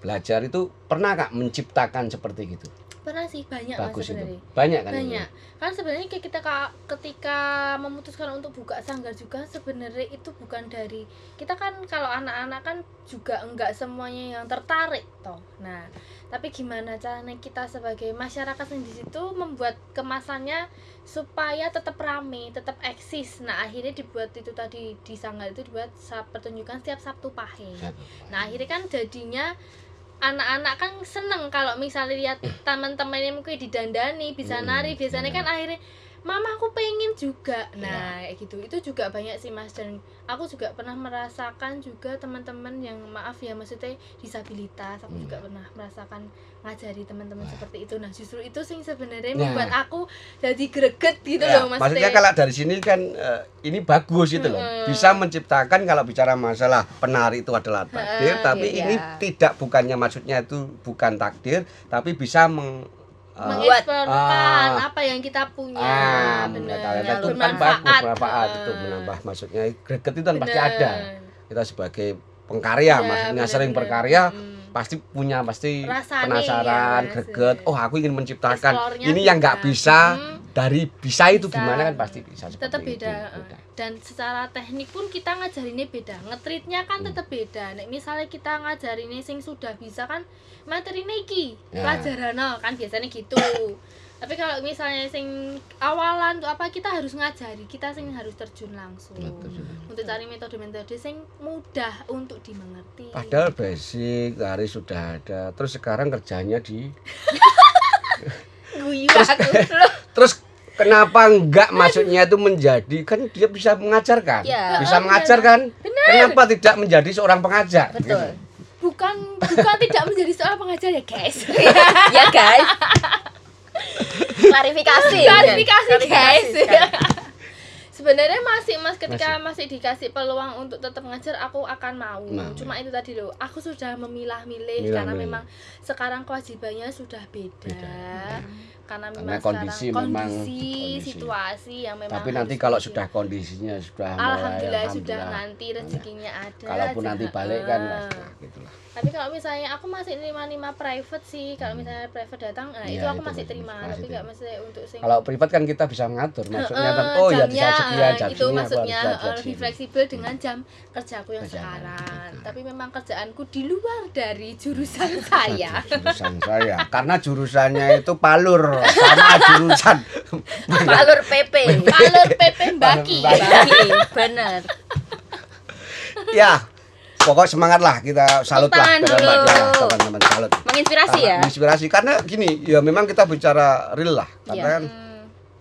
belajar itu pernah nggak menciptakan seperti gitu? pernah sih banyak Bagus itu. sebenarnya Banyak kan? banyak kan sebenarnya kayak kita ka- ketika memutuskan untuk buka sanggar juga sebenarnya itu bukan dari kita kan kalau anak-anak kan juga enggak semuanya yang tertarik toh nah tapi gimana caranya kita sebagai masyarakat yang di situ membuat kemasannya supaya tetap rame tetap eksis nah akhirnya dibuat itu tadi di sanggar itu dibuat pertunjukan setiap Sabtu Pahing. Nah akhirnya kan jadinya anak-anak kan seneng kalau misalnya lihat teman-temannya mungkin didandani bisa Hmm, nari biasanya iya. kan akhirnya mama aku pengen juga nah kayak gitu itu juga banyak sih mas dan aku juga pernah merasakan juga teman-teman yang maaf ya maksudnya disabilitas aku juga pernah merasakan ngajari teman-teman seperti itu nah justru itu sih sebenarnya Nah. membuat aku jadi greget gitu Ya, loh mas maksudnya kalau dari sini kan eh, ini bagus itu loh. Mm-mm. Bisa menciptakan kalau bicara masalah penari itu adalah takdir, Heeh, tapi iya. ini tidak bukannya maksudnya itu bukan takdir, tapi bisa meng eh, mengeksplorkan Ah. apa yang kita punya ah, yang itu kan bermanfaat itu menambah maksudnya greget itu kan pasti ada. Kita sebagai pengkarya Ya, maksudnya bener, sering bener. berkarya Mm. pasti punya pasti Rasanya penasaran, ya, greget. Oh, aku ingin menciptakan Explore-nya ini yang nggak bisa Hmm. Dari bisa itu Bisa. gimana kan pasti bisa tetap itu. beda eh. dan secara teknik pun kita ngajarinnya beda ngetritnya kan Hmm. tetap beda nek misalnya kita ngajarinnya sing sudah bisa kan materi iki Ya. pelajaran no, kan biasanya gitu tapi kalau misalnya sing awalan tuh apa kita harus ngajari kita sing harus terjun langsung Betul. untuk cari metode-metode sing mudah untuk dimengerti Padahal basic hari sudah ada. Terus sekarang kerjanya di guyu aku loh Terus kenapa enggak maksudnya itu menjadi kan dia bisa mengajarkan. Ya. Bisa Oh, mengajar benar. kan? Kenapa tidak menjadi seorang pengajar? betul Gitu. bukan bukan tidak menjadi seorang pengajar ya guys ya guys klarifikasi klarifikasi guys sekali. sebenarnya masih mas ketika masih. dikasih peluang untuk tetap ngajar aku akan mau Nah, cuma itu tadi loh aku sudah memilah-milih Milah-milih. karena memang sekarang kewajibannya sudah beda, Beda. Karena Karena memang kondisi sekarang memang- kondisi, kondisi. situasi yang memang Tapi nanti kalau begitu. sudah kondisinya sudah mulai alhamdulillah, sudah alhamdulillah. nanti rezekinya ada Kalaupun aja. nanti balik kan Ah. pasti gitulah. Tapi kalau misalnya aku masih terima-terima private sih kalau misalnya private datang nah Iya, itu aku itu masih masih- terima masih tapi nggak terima. mesti untuk sing Kalau privat kan kita bisa mengatur maksudnya kan Eh, oh ya di jamnya, saat sekian eh, jam itu sini maksudnya eh, lebih fleksibel dengan jam kerjaku yang Kerjaan, sekarang. betul. tapi memang kerjaanku di luar dari jurusan saya. jurusan saya karena jurusannya itu palur sama jurusan. Palur PP Palur PP Mbaki Bagi, bener. Ya pokok semangat lah kita salut lah teman-teman salut. Menginspirasi ya? Karena inspirasi karena gini ya memang kita bicara real lah karena Iya. kan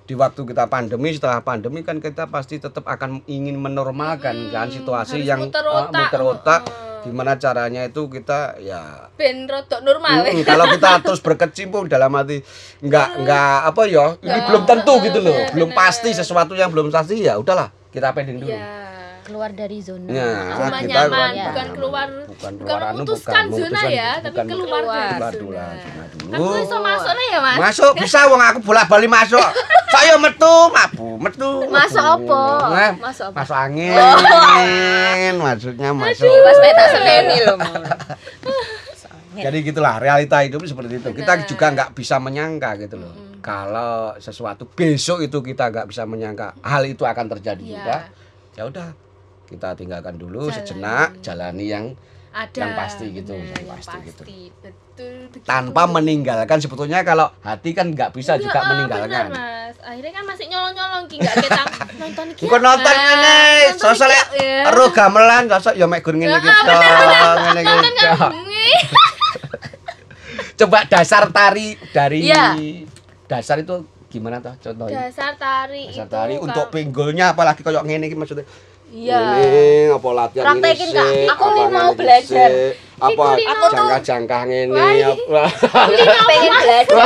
di waktu kita pandemi setelah pandemi kan kita pasti tetap akan ingin menormalkan kan situasi harus yang muter ah, otak. muter otak gimana caranya itu kita ya ben rodok normal. Mm, kalau kita terus berkecimpung dalam hati nggak nggak apa ya ini belum tentu gitu loh bener, belum bener. pasti sesuatu yang belum pasti ya udahlah kita pending dulu. Ya keluar dari zona Ya, Zona kita nyaman, Ya. bukan keluar. Bukan bukan keluar anu, memutuskan bukan zona memutuskan, ya, bukan tapi keluar keluar. dari keluar zona. dulu lah, zona Kan dulu iso masuk nih ya, Mas. masuk bisa wong aku bolak balik masuk. Saya metu mabu metu. Masuk apa? Nah, Masuk apa? masuk angin. Maksudnya masuk. Pas peta seneni loh jadi gitulah realita hidup seperti itu. Kita juga nggak bisa menyangka gitu loh. Kalau sesuatu besok itu kita nggak bisa menyangka hal itu akan terjadi Iya. juga ya udah kita tinggalkan dulu Jalani. sejenak jalani yang Ada Yang pasti gitu, bener, yang yang pasti gitu. Betul tanpa meninggalkan sebetulnya kalau hati kan nggak bisa juga Enggak, ah, meninggalkan bener, Mas. Akhirnya kan masih nyolong-nyolong ki enggak kita nonton. Bukan nonton ngene, nonton lek ya. ero gamelan sosok ya mek gur ngene Ah, iki Nonton kan. Coba dasar tari dari Iya. dasar itu gimana toh contohnya? Dasar tari Dasar itu. tari kan- untuk pinggulnya apalagi kayak ngene iki maksudnya. Iya. Ini apa latihan Praktekin, ini Kak. sih, Aku mau belajar. Apa jangka-jangka ngene ini- apa pengen belajar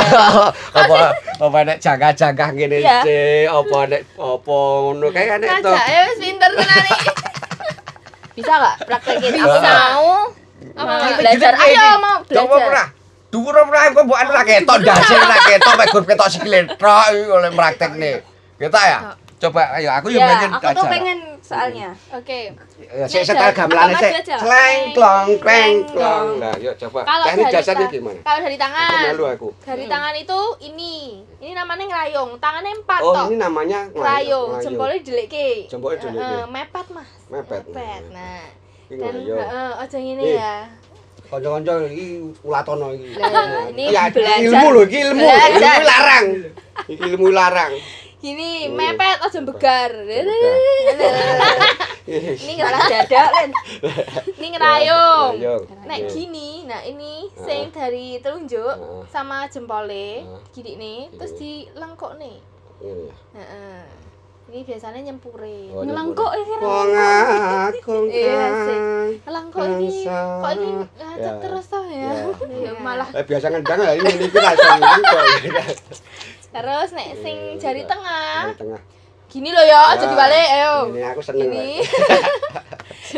apa apa nek jangka-jangka ngene Iya. sih, apa nek apa ngono kayak nek to. Ngajak ya wis pinter tenan iki. bisa nggak praktekin Bisa. aku mau Apa belajar ayo mau Coba belajar pernah. Dhuwur ora kok mbok anu ra ketok ndase ra ketok mek gur ketok sikile tok iki oleh praktekne. Kita ya. Coba ayo aku yo ya pengen aku tuh pengen soalnya Oke. Ya, Sik setel gamelane Apa sik. Kleng klong kleng klong. Nah, yuk coba. Kalau Teknik ta- gimana? Kalau dari Aku tangan. malu aku. Dari tangan itu ini. Ini namanya ngerayong. Tangannya empat Oh, toh. ini namanya Ngerayong. nglayung. Jempolnya dileke. Jempolnya dileke. Heeh, mepet, Mas. Mepet. Mepet. Nah. Dan heeh, aja ngene Ih. ya. Kanca-kanca iki ulatono iki. Ini Ya, belajar. ilmu lho, iki ilmu. Ilmu larang. Iki ilmu larang. Gini, Iya. mepet aja begar. ini malah dada kan Ini ngerayong. Nglayung. Nek Iya. gini, nah ini sing dari telunjuk sama jempole, gini nih, terus dilengkok nih. Iya. Heeh. Ini biasanya nyempurin. Oh, Ngelengkok ini. Wong aku Iya, sih. kan. Elang kok ini kok ini ngajak Ya. terus toh ya. Ya, malah Eh biasa ngendang ya ini iki langsung ini kok. Terus nek sing jari tengah. Di tengah. Gini loh ya, aja Ya, dibalik ayo. Ini aku seneng. Ini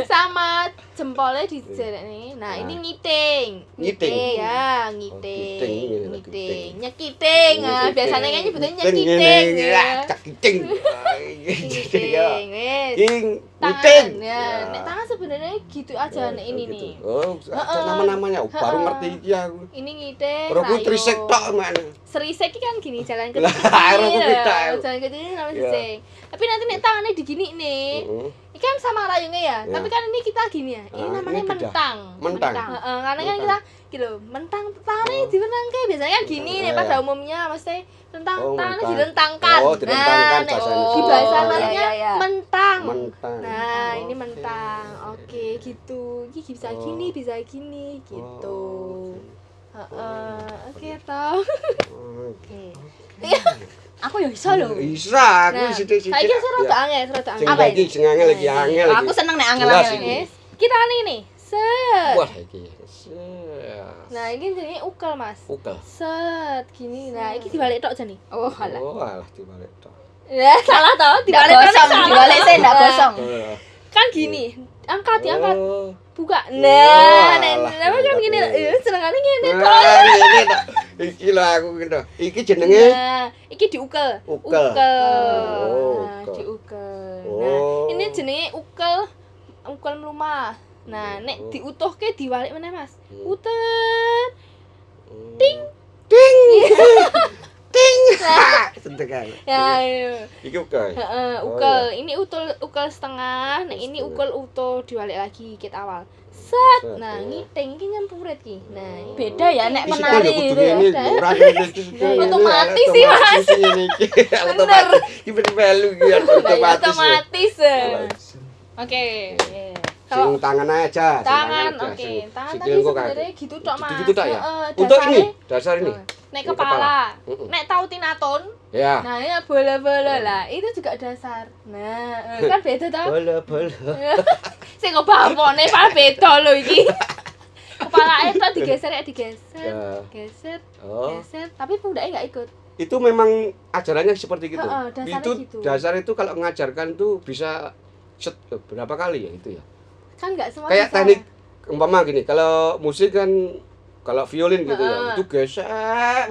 sama jempolnya di jari nih. Nah, ini ngiting. Ngiting? Ya, Oh, ngiting. loh, Ngiting. Nyekiting. Nah, biasanya kan nyebutnya nyekiting. ini, ya. ya, cak kiting. Ngiting. ya. Ngiting, Tangan, ngiting. ya. Nek tangan sebenarnya gitu aja nek ini gitu. nih. Oh, nama-namanya. Oh, baru ngerti iki aku. Ini ngiting. Aku nah, trisek tok mana. Serisek iki kan gini jalan kecil. Jalan kecil namanya Ya. serisek. Tapi nanti nek tangannya digini nih. Ini kan sama rayungnya ya. Ya. Tapi kan ini kita gini ya. Ini Ah, namanya ini mentang. Mentang. Heeh, karena kan Mentang. kita gitu, mentang tangannya Oh. dimenangke. Biasanya kan gini nih Ya, pada ya. umumnya mesti tentang Oh, tangannya mentang. dilentangkan. Oh, dilentangkan Nah, bahasanya. di bahasa Oh, lainnya ya, ya, ya. mentang. Mentang. Nah, ini Oke. mentang. Oke, gitu. Ini bisa Oh. gini, bisa gini gitu. Oh, Heeh. Oke, toh. Oke. Aku ya iso lho. Bisa, aku Nah, sithik-sithik. saiki sing rada Ya. angel, rada angel. Apa lagi sing angel lagi angel lagi. Aku seneng nek Jelas angel-angel ini. ini. Kita nih nih. Set. Wah, iki. Set. Nah, ini jadi ukel, Mas. Ukel. Set gini. Nah, ini dibalik tok jane. Oh, alah. Oh, alah dibalik tok. Ya, salah toh, Tidak dibalik tok dibalik saya tidak Nah. Oh. Kan gini. Angkat, diangkat. Oh. Buka. Oh, Nah, nah, alah, nah, kan gini. Eh, senengane ngene. Nah, tak. Iki lho aku gitu. Iki jenenge Nah, iki diukel. Ukel. Oh, Nah, ukel. diukel. Oh. Nah, ini jenenge ukel ukel mlumah. Nah, nek Oh. diutuhke diwalik meneh, Mas. Hmm. Utet. ting ting ting. Sentekan. Ya, iya. Iki ukel. Heeh, Oh, ukel. Ini utul ukel setengah, nek ini ukel utuh diwalik lagi kit awal. Set. Nah, oh. ngiting iki nyempuret ki. Nah, ini. Beda ya nek menari kan ya ya. ini ora ngene iki. Otomatis sih, Mas. Ini iki. Otomatis. Iki ben melu iki Nah, ya otomatis. otomatis. Oke. Kalau Sing tangan aja. tangan, oke. Tangan sing tadi sebenarnya gitu tok, Mas. Gitu tak ya? Heeh, Untuk ini, dasar ini. Ini kepala, nek tahu tinaton, Ya. nah ini bola-bola lah, itu juga dasar. Nah, eh, kan beda tau? Bola bola. Sing kok bapone pak beda lho iki. Kepala itu digeser ya digeser, Ya. geser, Oh. geser, tapi pundaknya nggak ikut. Itu memang ajarannya seperti gitu. Heeh, dasarnya itu gitu. dasar itu kalau mengajarkan tuh bisa set berapa kali ya itu ya. Kan nggak semua Kayak bisa. teknik umpama gini, kalau musik kan kalau violin gitu ya, itu gesek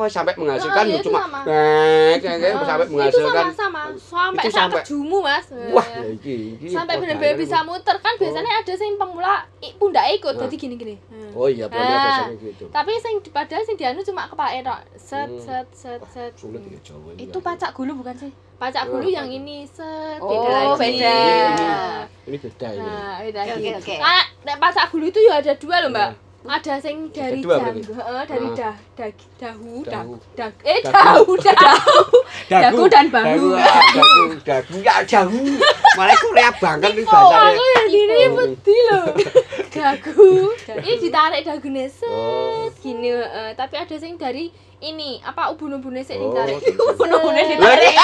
sampai menghasilkan lu itu cuma sama. nek kayak kayak sampai itu menghasilkan sama-sama, sampai itu sak sampai- kejumu mas. wah ya iki iki sampai daerah bisa muter kan biasanya ada sing pemula pundak ikut Nah. jadi gini-gini Hmm. Oh iya, boleh Nah, gitu. tapi sing padahal sing dianu cuma kepala tok set Hmm. set set set sulit Hmm. ya Jawa ini. Itu pacak gulu bukan sih? pacak Oh, bulu yang ini set Oh, beda lagi beda. Nah, Ini beda ini. nah beda Oke, oke. Ah, nek pacak bulu itu ya ada dua loh mbak Ah, ada sing dari Kedua, Heeh, dari uh. dah, dah, dahu, dahu. Dah, eh dahu dahu dahu, dahu. dahu dan bahu. Dahu ah, dahu nggak jauh malah aku rea banget nih bahasa aku yang diri peti loh. Dahu ini ditarik dahu neset oh. gini uh, tapi ada sing dari ini apa ubun-ubunnya sih Oh, ditarik. Ubun-ubunnya Set. ditarik.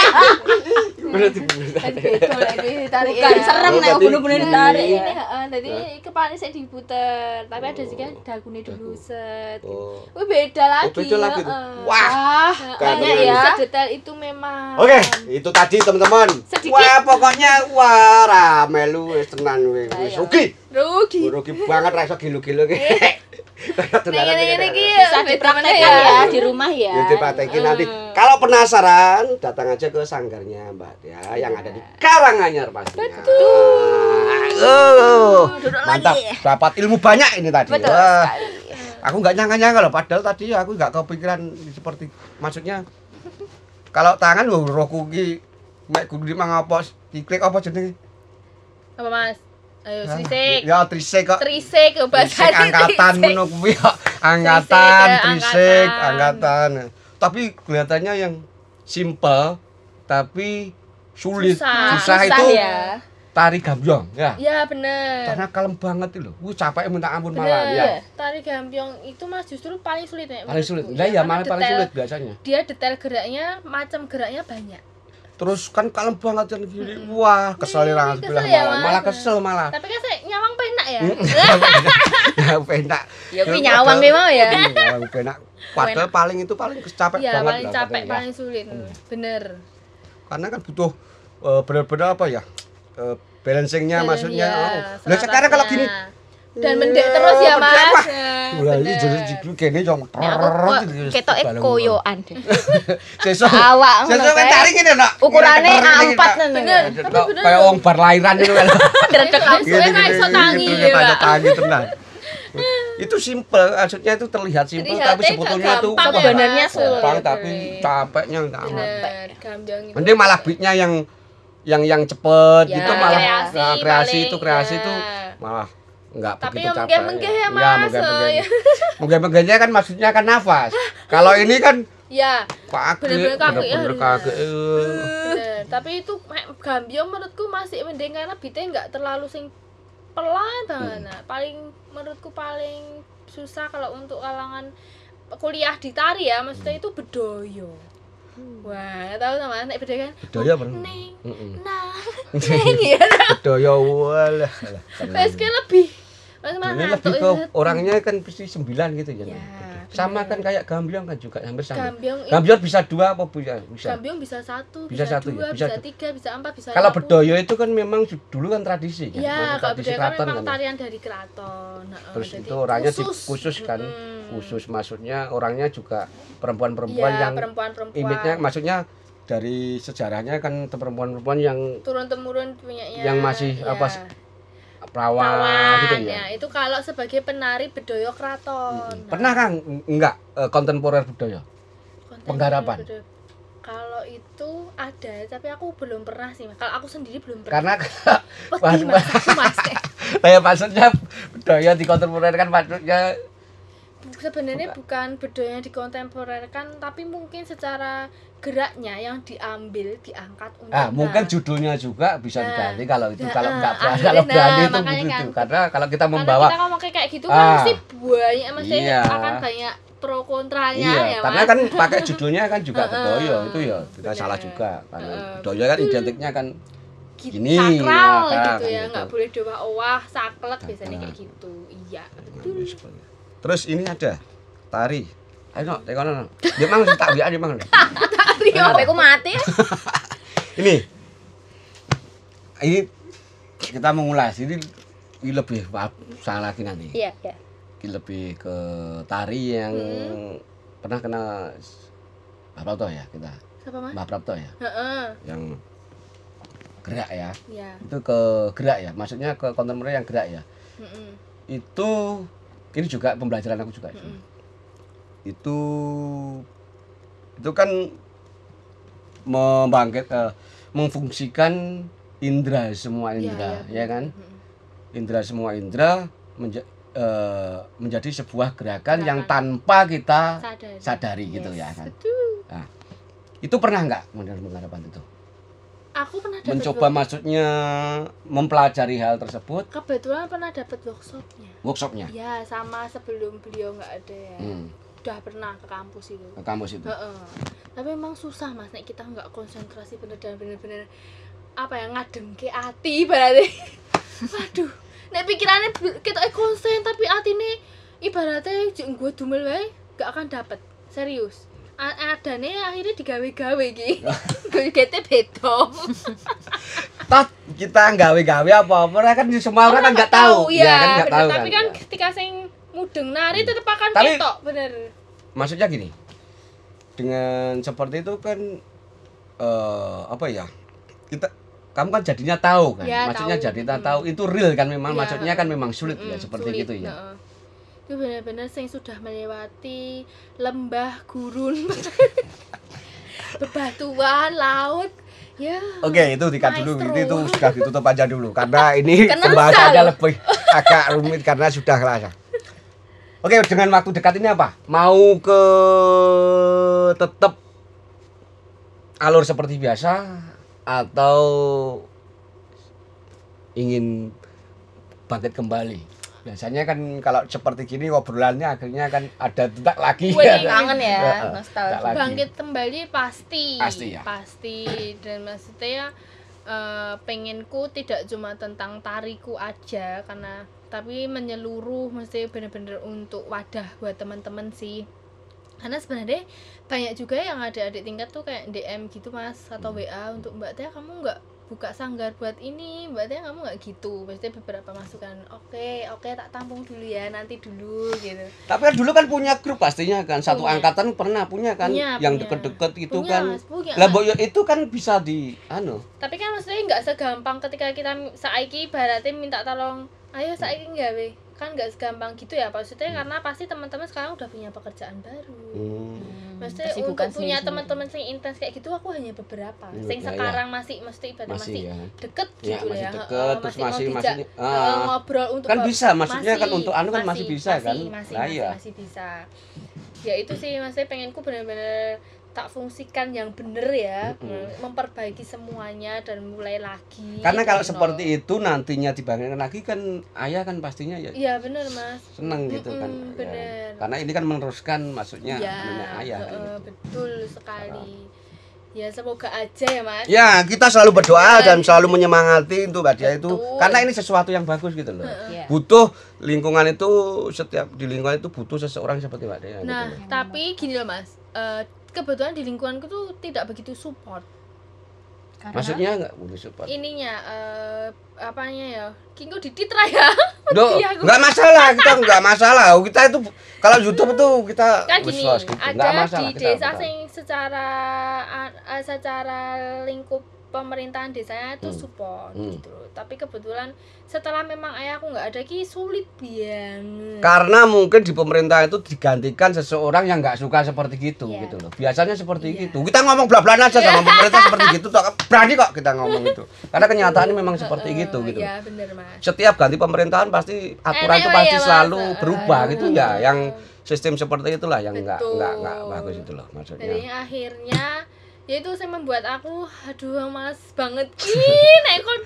Berarti Kan beda lagi ditarik Bukan ya. serem Oh, nek gini. ditarik. ini ya. heeh, tadi kepalanya saya diputer tapi ada juga dagunya dulu set Oh. Beda lagi beda lagi. Wah. Keren. ya. detail itu memang Oke, itu tadi teman-teman. Wah, pokoknya wah rame lu wis tenan wis. Rugi. rugi Rugi banget ra iso gilu-gilu nih, Bisa beda dipraktekkan mana ya di rumah ya. Ya dipraktekin nanti. Kalau penasaran, datang aja ke sanggarnya Mbak ya, yang ada di Karanganyar pastinya. Betul. Oh, Duduk mantap. lagi. Dapat ilmu banyak ini tadi. Betul Wah, sekali. Aku nggak nyangka-nyangka loh, padahal tadi aku nggak kepikiran seperti maksudnya kalau tangan wah roku ki mek kudu mangapa diklik apa jenenge? apa mas ayo Hah? trisek Ya trisek kok. trisek angkatan ngono kuwi kok. Angkatan, Trisek, angkatan. Tapi kelihatannya yang simple tapi sulit. Susah. Susah, Susah itu ya. tari gambyong ya. ya bener Karena kalem banget itu loh. Wih capek minta ampun bener malah ya. tari gambyong itu mas justru paling sulit ya Paling sulit. menurutku. Lah ya malah paling sulit biasanya. dia detail geraknya macam geraknya banyak terus kan kalem banget kan gini wah kesel kesel sebelah ya, malah. Malah kesel malah. Tapi kan saya nyawang penak ya? Ya penak. Ya kuwi nyawang mau ya. nyawang penak. Padahal paling itu paling capek Iya banget paling lah capek katanya. paling sulit. Bener. Karena kan butuh eh, benar-benar apa ya? Eh, balancingnya maksudnya. Iya, oh. Nah, sekarang kalau gini. Dan mendek terus ya Eh, mas wah. Nah, Wah, ini jadi jadi kene jong. Kok ketoke koyoan. Sesuk. Awak Sesuk kan kae. cari ngene, Nak. Ukurane Ngene, A4 ngene, Nak. ngono. Bener. Kayak- wong bar lahiran itu kan. Dredeg langsung kan iso tangi gitu, ya. Itu simple, maksudnya itu terlihat simple tapi sebetulnya itu gampang ya, Sebenarnya gampang tapi capeknya enggak amat. Mending malah beatnya yang yang yang cepet Ya, gitu malah kreasi nah, itu kreasi ya. itu malah enggak Tapi begitu capek. menggeh-menggeh ya, Mas. menggeh-menggeh. Ya. Menggeh-menggehnya kan maksudnya kan nafas. Kalau ini kan ya kaget, Bener-bener kaget ya, eh. bener tapi itu gambiong menurutku masih mending karena beatnya nggak terlalu sing pelan banget Hmm. nah, paling menurutku paling susah kalau untuk kalangan kuliah di tari ya maksudnya itu bedoyo wah nggak tahu sama nek bedoyo kan Bedoyo apa? neng nah neng ya Bedoyo walah. alah, PSK lebih Mas Ini lebih ke ya. orangnya kan pasti sembilan gitu ya. Ya, sama kan kayak gambiong kan juga hampir sama. gambiong Gambiong bisa dua apa bisa? Bisa. gambiong bisa satu Bisa bisa, satu ya, dua bisa bisa, tiga bisa empat bisa Kalau bedoyo itu kan memang dulu kan tradisi kan. Iya, Maksudnya kalau tradisi budaya kan memang kan. tarian dari keraton. Terus jadi itu orangnya di- khusus, khusus kan, Mm-mm. khusus maksudnya orangnya juga perempuan-perempuan Iya, yang perempuan-perempuan. image-nya maksudnya dari sejarahnya kan perempuan-perempuan yang turun temurun punya Yang masih apa sih, perawan Perawan, gitu ya. ya. Itu kalau sebagai penari bedoyo keraton. Nah, Pernah kan enggak eh, kontemporer budaya? konten penggarapan? bedoyo- Kalau itu ada, tapi aku belum pernah sih. Kalau aku sendiri belum pernah. Karena Pedih, Mas- mas, saya maksudnya budaya di kontemporer kan maksudnya Sebenarnya bukan bedoyo yang dikontemporerkan, tapi mungkin secara geraknya yang diambil, diangkat untuk ah mungkin nah, judulnya juga bisa Nah, diganti kalau itu nah, kalau enggak ah, berani kalau berani nah, itu begitu kan. karena kalau kita Karena membawa kita ngomong kayak gitu Ah. kan pasti banyak mesti Iya. akan banyak pro kontranya iya ya karena mas kan pakai judulnya kan juga bedoyo itu ya kita bener. salah juga karena Heeh, bedoyo kan identiknya kan Gitu, gini, sakral ya kan, gitu ya gitu. nggak boleh doa owah saklek biasanya Nah. kayak gitu iya terus ini ada. Tari. Ayo no tekono no dia mang tak biar dia mang. HP ku mati. ini. Ini kita mengulas ini, ini lebih salah lagi nanti. Iya, iya. Ini lebih ke tari yang Hmm. pernah kena Mbak Prapto ya kita? Siapa mas? Mbak Prapto ya? Heeh, yang gerak ya? Ya itu ke gerak ya? Maksudnya ke kontemporer yang gerak ya? Heeh, itu ini juga pembelajaran aku juga itu. itu itu kan membangkit eh, memfungsikan indera semua Iya, indera iya, ya kan Heeh. indera semua indera menja- eh, menjadi sebuah gerakan yang Gerakan. tanpa kita sadar sadari gitu Yes, ya kan betul. itu pernah nggak model pengharapan itu aku pernah dapat mencoba maksudnya mempelajari hal tersebut? Kebetulan pernah dapat workshopnya. Workshopnya? Ya sama sebelum beliau nggak ada. Ya hmm, udah pernah ke kampus itu. Ke kampus itu? Heeh. Tapi emang susah mas, nek kita nggak konsentrasi bener dan bener-bener apa ya ngadem ke hati berarti. Waduh, nek pikirannya kita konsen tapi hati nih ibaratnya gue dumel wae gak akan dapet. Serius. A- adane akhirnya digawe-gawe ki. Gue kete beda. Toh kita gawe-gawe apa-apa kan semua orang kan nggak tahu ya, kan nggak bener. tahu Tapi kan Ya. ketika sing mudeng nari tetep akan ketok bener. maksudnya gini dengan seperti itu kan eh apa ya kita kamu kan jadinya tahu kan Ya, maksudnya tahu. jadinya Hmm. tahu itu real kan memang Iya. maksudnya kan memang sulit ya Mm-mm, seperti sulit, gitu ya. Itu benar-benar sing sudah melewati lembah gurun, bebatuan, laut. Ya. Oke, itu dikat dulu. Ini itu sudah ditutup aja dulu karena ini pembahasannya lebih agak rumit karena sudah kerasa. Oke, dengan waktu dekat ini apa? Mau ke tetap alur seperti biasa atau ingin bangkit kembali? Biasanya kan kalau seperti gini obrolannya akhirnya kan ada tidak lagi Wih, ya. kangen ya nostalgia bangkit kembali pasti Pasti ya. Pasti. dan maksudnya eh, pengenku tidak cuma tentang tariku aja karena tapi menyeluruh mesti bener-bener untuk wadah buat teman-teman sih karena sebenarnya banyak juga yang ada adik tingkat tuh kayak DM gitu mas atau Hmm. WA untuk mbak Tia kamu nggak buka sanggar buat ini Tia kamu nggak gitu. Maksudnya beberapa masukan oke oke tak tampung dulu ya nanti dulu gitu. Tapi kan dulu kan punya grup pastinya kan. Satu Punya. angkatan pernah punya kan Punya, yang deket-deket itu Punya, kan. Punya, Lah ya itu kan bisa di anu. tapi kan maksudnya nggak segampang ketika kita saiki ibaratnya minta tolong ayo saiki nggawe. Kan nggak segampang gitu ya maksudnya karena pasti teman-teman sekarang udah punya pekerjaan baru. Hmm. Maksudnya Kesibukan untuk punya teman-teman yang intens kayak gitu aku hanya beberapa sing ya, ya. sekarang masih mesti ibaratnya Masih masih, ya. deket Ya, gitu masih ya deket, heeh, terus masih- masih- heeh, ah. ngobrol untuk Kan bisa, maksudnya kan untuk anu kan masih bisa kan? masih, masih, iya. masih bisa ya itu sih maksudnya pengenku bener-bener tak fungsikan yang bener ya Mm-mm. memperbaiki semuanya dan mulai lagi Karena kalau dari seperti itu nantinya dibangunkan lagi kan ayah kan pastinya ya iya bener mas seneng gitu kan. Mm-mm, Ya. bener. Karena ini kan meneruskan maksudnya Iya, anunya ayah heeh, gitu. betul sekali ya semoga aja ya mas Ya, kita selalu berdoa dan selalu menyemangati untuk Mbak Dia itu karena ini sesuatu yang bagus gitu loh. Iya. Butuh lingkungan itu setiap di lingkungan itu butuh seseorang seperti Mbak Dia nah gitu tapi gini loh mas eh, kebetulan di lingkunganku tuh tidak begitu support Karena- Maksudnya enggak butuh support. ininya eh apanya ya kingko diditra ya enggak masalah, kita enggak masalah. Kita itu kalau YouTube itu kita kan gini gitu. ada masalah di kita desa sing secara a- secara lingkup pemerintahan desanya itu Hmm. support Hmm. gitu loh. tapi kebetulan setelah memang ayahku nggak ada ki sulit banget Karena mungkin di pemerintah itu digantikan seseorang yang nggak suka seperti gitu Iya. gitu loh. Biasanya seperti Iya. gitu. Kita ngomong bla-blan aja sama pemerintah seperti gitu toh. Berani kok kita ngomong itu. Karena kenyataannya memang seperti Heeh, gitu gitu. ya bener mas Setiap ganti pemerintahan pasti aturan itu pasti ya, Mas. selalu Heeh, berubah iya. gitu ya. Yang sistem seperti itulah yang nggak nggak nggak bagus itu loh maksudnya. jadi akhirnya ya itu saya membuat aku aduh males banget ih nek kon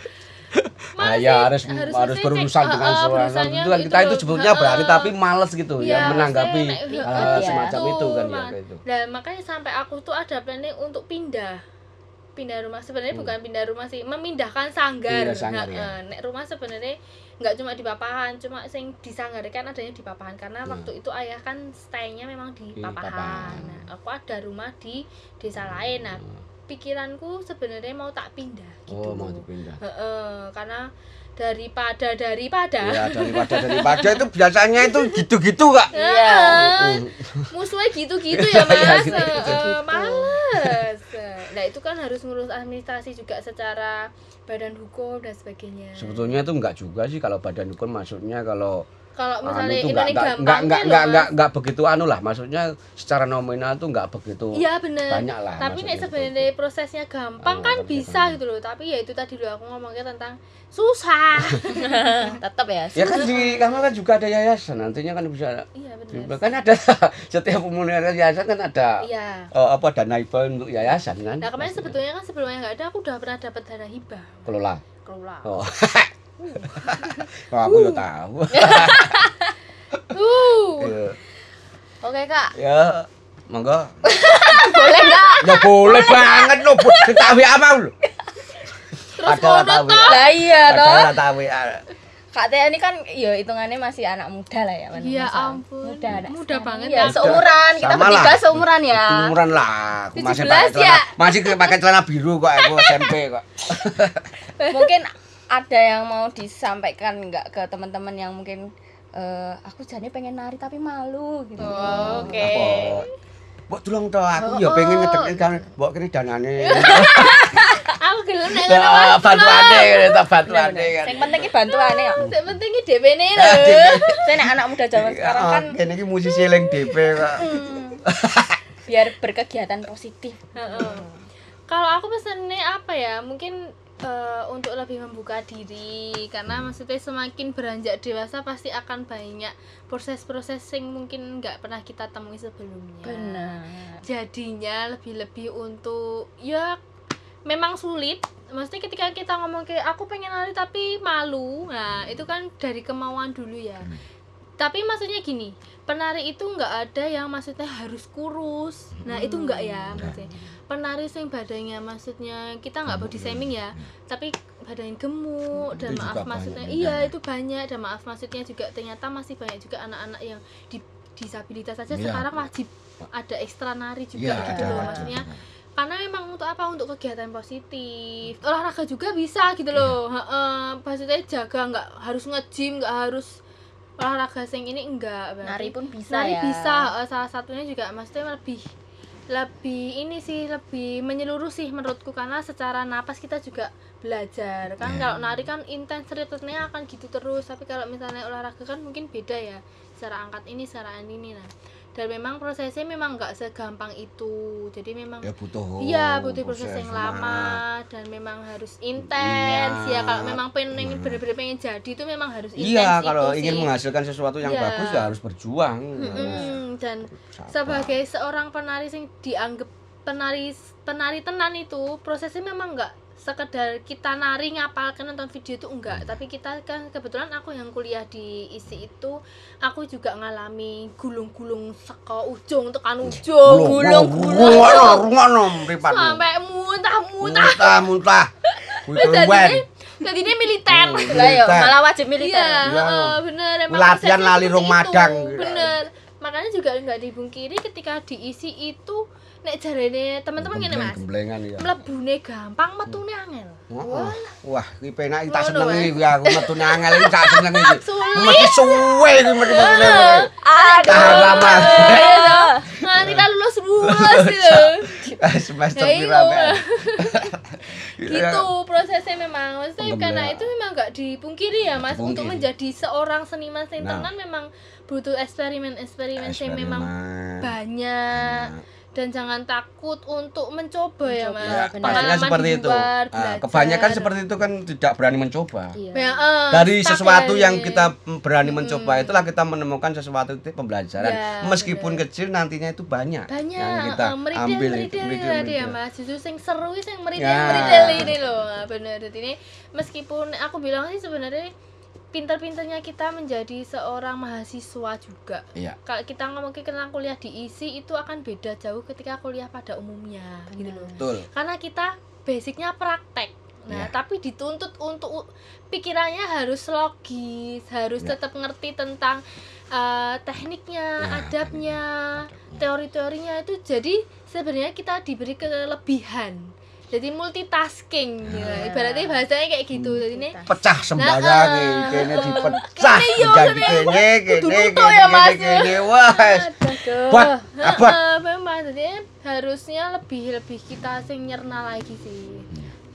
Nah, ya harus harus, maksudnya berurusan cek, dengan heeh, seorang berurusannya itu kan kita itu sebetulnya berani Heeh. tapi males gitu Iya, ya menanggapi hal Iya. semacam itu kan ya Mas. kayak itu. Dan makanya sampai aku tuh ada planning untuk pindah pindah rumah sebenarnya Hmm. bukan pindah rumah sih memindahkan sanggar, Pindah sanggar, Nah, ya. nek rumah sebenarnya nggak cuma di papahan cuma sing di sanggar kan adanya di papahan karena Hmm. waktu itu ayah kan stay-nya memang di, Di papahan. Papahan. nah aku ada rumah di desa lain nah pikiranku sebenarnya mau tak pindah gitu Oh, mau dipindah. Heeh, karena daripada daripada Ya daripada daripada itu biasanya itu gitu-gitu kak. Iya. Heeh. musuhnya gitu-gitu ya mas Iya, gitu-gitu. Eh, males nah itu kan harus ngurus administrasi juga secara badan hukum dan sebagainya Sebetulnya itu enggak juga sih kalau badan hukum maksudnya kalau kalau anu misalnya itu ini enggak enggak gampang enggak enggak kan enggak, enggak, enggak begitu anu lah maksudnya secara nominal tuh enggak begitu iya bener. banyak lah tapi nek sebenarnya prosesnya gampang Ah, kan bisa gitu loh. Tapi ya itu tadi loh aku ngomongnya tentang susah. Tetap ya ya kan di kamu kan juga ada yayasan nantinya kan bisa iya bener. kan ada setiap pemulihan yayasan kan ada iya. eh, apa dana hibah untuk yayasan kan? Nah kemarin sebetulnya kan sebelumnya nggak ada aku udah pernah dapat dana hibah. Kelola. Kelola. Oh oh aku ya tahu. Uh. Ya. oke kak. Ya monggo. Boleh nggak ya boleh banget lo buat ketahui apa lo terus Ada tahu ya. lah iya toh. ada tahu ya? Kak Tia ini kan ya hitungannya masih anak muda lah ya. Ya Masa- ampun, muda anak muda banget ya seumuran. Kita Sama bertiga lah. seumuran ya. Umuran lah. Aku masih 17 pakai celana ya? masih pakai celana biru kok aku SMP kok. Mungkin ada yang mau disampaikan nggak ke teman-teman yang mungkin eh, aku jadi pengen nari tapi malu gitu. Oh, oke. Apa? Mbok tolong toh aku ya pengen ngedek kan mbok kene danane. Aku gelem nek ngono bantuane kita bantuane kan. Yang penting ki bantuannya ya Yang penting ki DP ne lho. Ah, saya nek anak muda zaman sekarang kan Ah, kene iki musisi eling DP kok hmm, biar berkegiatan positif. Heeh. Kalau aku pesennya apa ya? Mungkin eh, untuk lebih membuka diri. Karena maksudnya semakin beranjak dewasa pasti akan banyak proses-proses yang mungkin nggak pernah kita temui sebelumnya. benar. Jadinya lebih-lebih untuk ya memang sulit. Maksudnya ketika kita ngomong kayak aku pengen nari tapi malu nah itu kan dari kemauan dulu ya. Tapi maksudnya gini penari itu nggak ada yang maksudnya harus kurus. Nah itu enggak ya maksudnya penari sing badannya maksudnya kita nggak body shaming ya tapi badannya gemuk dan Itu maaf maksudnya banyak, iya ya. itu banyak dan maaf maksudnya juga ternyata masih banyak juga anak-anak yang di disabilitas saja Iya. sekarang wajib ada ekstra nari juga Iya, gitu loh maksudnya. karena memang untuk apa? Untuk kegiatan positif. Olahraga juga bisa gitu loh Heeh, maksudnya jaga nggak harus nge-gym nggak harus olahraga sing ini enggak berarti Nari pun bisa nari ya. bisa salah satunya juga maksudnya lebih lebih ini sih lebih menyeluruh sih menurutku. Karena secara napas kita juga belajar. Kan Iya. kalau nari kan intens ritmenya akan gitu terus. Tapi kalau misalnya olahraga kan mungkin beda ya. Secara angkat ini secara ini. Nah dan memang prosesnya memang nggak segampang itu jadi memang ya butuh Iya, butuh proses proses yang lama dan memang harus intens. Iya. Ya kalau memang pengen Hmm. bener-bener pengen jadi itu memang harus intens Iya, itu kalau sih. ingin menghasilkan sesuatu yang Iya. bagus ya harus berjuang. harus Mm-mm, dan sabar. sebagai seorang penari yang dianggap penari penari tenan itu prosesnya memang enggak sekedar kita nari ngapalkan nonton video itu enggak tapi kita kan kebetulan aku yang kuliah di isi itu aku juga ngalami gulung-gulung seko ujung tekan ujung gulung gulung Ngono, ngono mripatmu. sampai muntah-muntah Muntah, muntah. Kuwi Terus kewen. jadinya jadinya militer Hmm. Militer. malah wajib militer. iya Iya. bener emang Latihan lali rong itu. madang. bener makanya juga nggak dibungkiri ketika diisi itu nek jarene teman-teman ngene mas Gemblengan ya. mlebune gampang metune angel Wah, wah, iki penak iki tak seneng iki aku metune angel iki tak seneng iki. Mesti suwe iki mesti metune. Aduh. Tahan lama. nganti kita lulus lulus gitu Semester Ya, pira. Mbak? gitu prosesnya memang maksudnya karena itu memang nggak dipungkiri ya mas untuk Dipungkiri. menjadi seorang seniman sing Nah. tenan memang butuh eksperimen eksperimen yang memang banyak Nah. Dan jangan takut untuk mencoba, ya Mencoba, mas ya, benar. Pastinya Pengalaman seperti itu. luar, Ah, belajar. kebanyakan seperti itu kan tidak berani mencoba. Iya. Ya, eh, Dari sesuatu ya yang kita berani Mm-mm. mencoba itulah kita menemukan sesuatu itu pembelajaran. Ya, Meskipun benar. kecil nantinya itu banyak, banyak yang kita eh, meridil ambil itu. meridil meridil, tadi ya meridil. mas justru sing seru sing meridil Ya. meridil ini loh bener jadi ini meskipun aku bilang sih sebenarnya pinter-pinternya kita menjadi seorang mahasiswa juga Iya. kalau kita ngomongin tentang kuliah di isi itu akan beda jauh ketika kuliah pada umumnya gitu loh Betul. karena kita basicnya praktek nah Iya. tapi dituntut untuk pikirannya harus logis harus Iya. tetap ngerti tentang eh, tekniknya Ya, adabnya teknik, adabnya. teori-teorinya itu jadi sebenarnya kita diberi kelebihan jadi multitasking gitu. Ya. ibaratnya bahasanya kayak gitu. Jadi ini Pecah sembarang Nah, iki, eh, kene eh, dipecah. jadi kene. kene kene kene wah buat abot Heeh, memang jadi harusnya lebih lebih kita sing nyerna lagi sih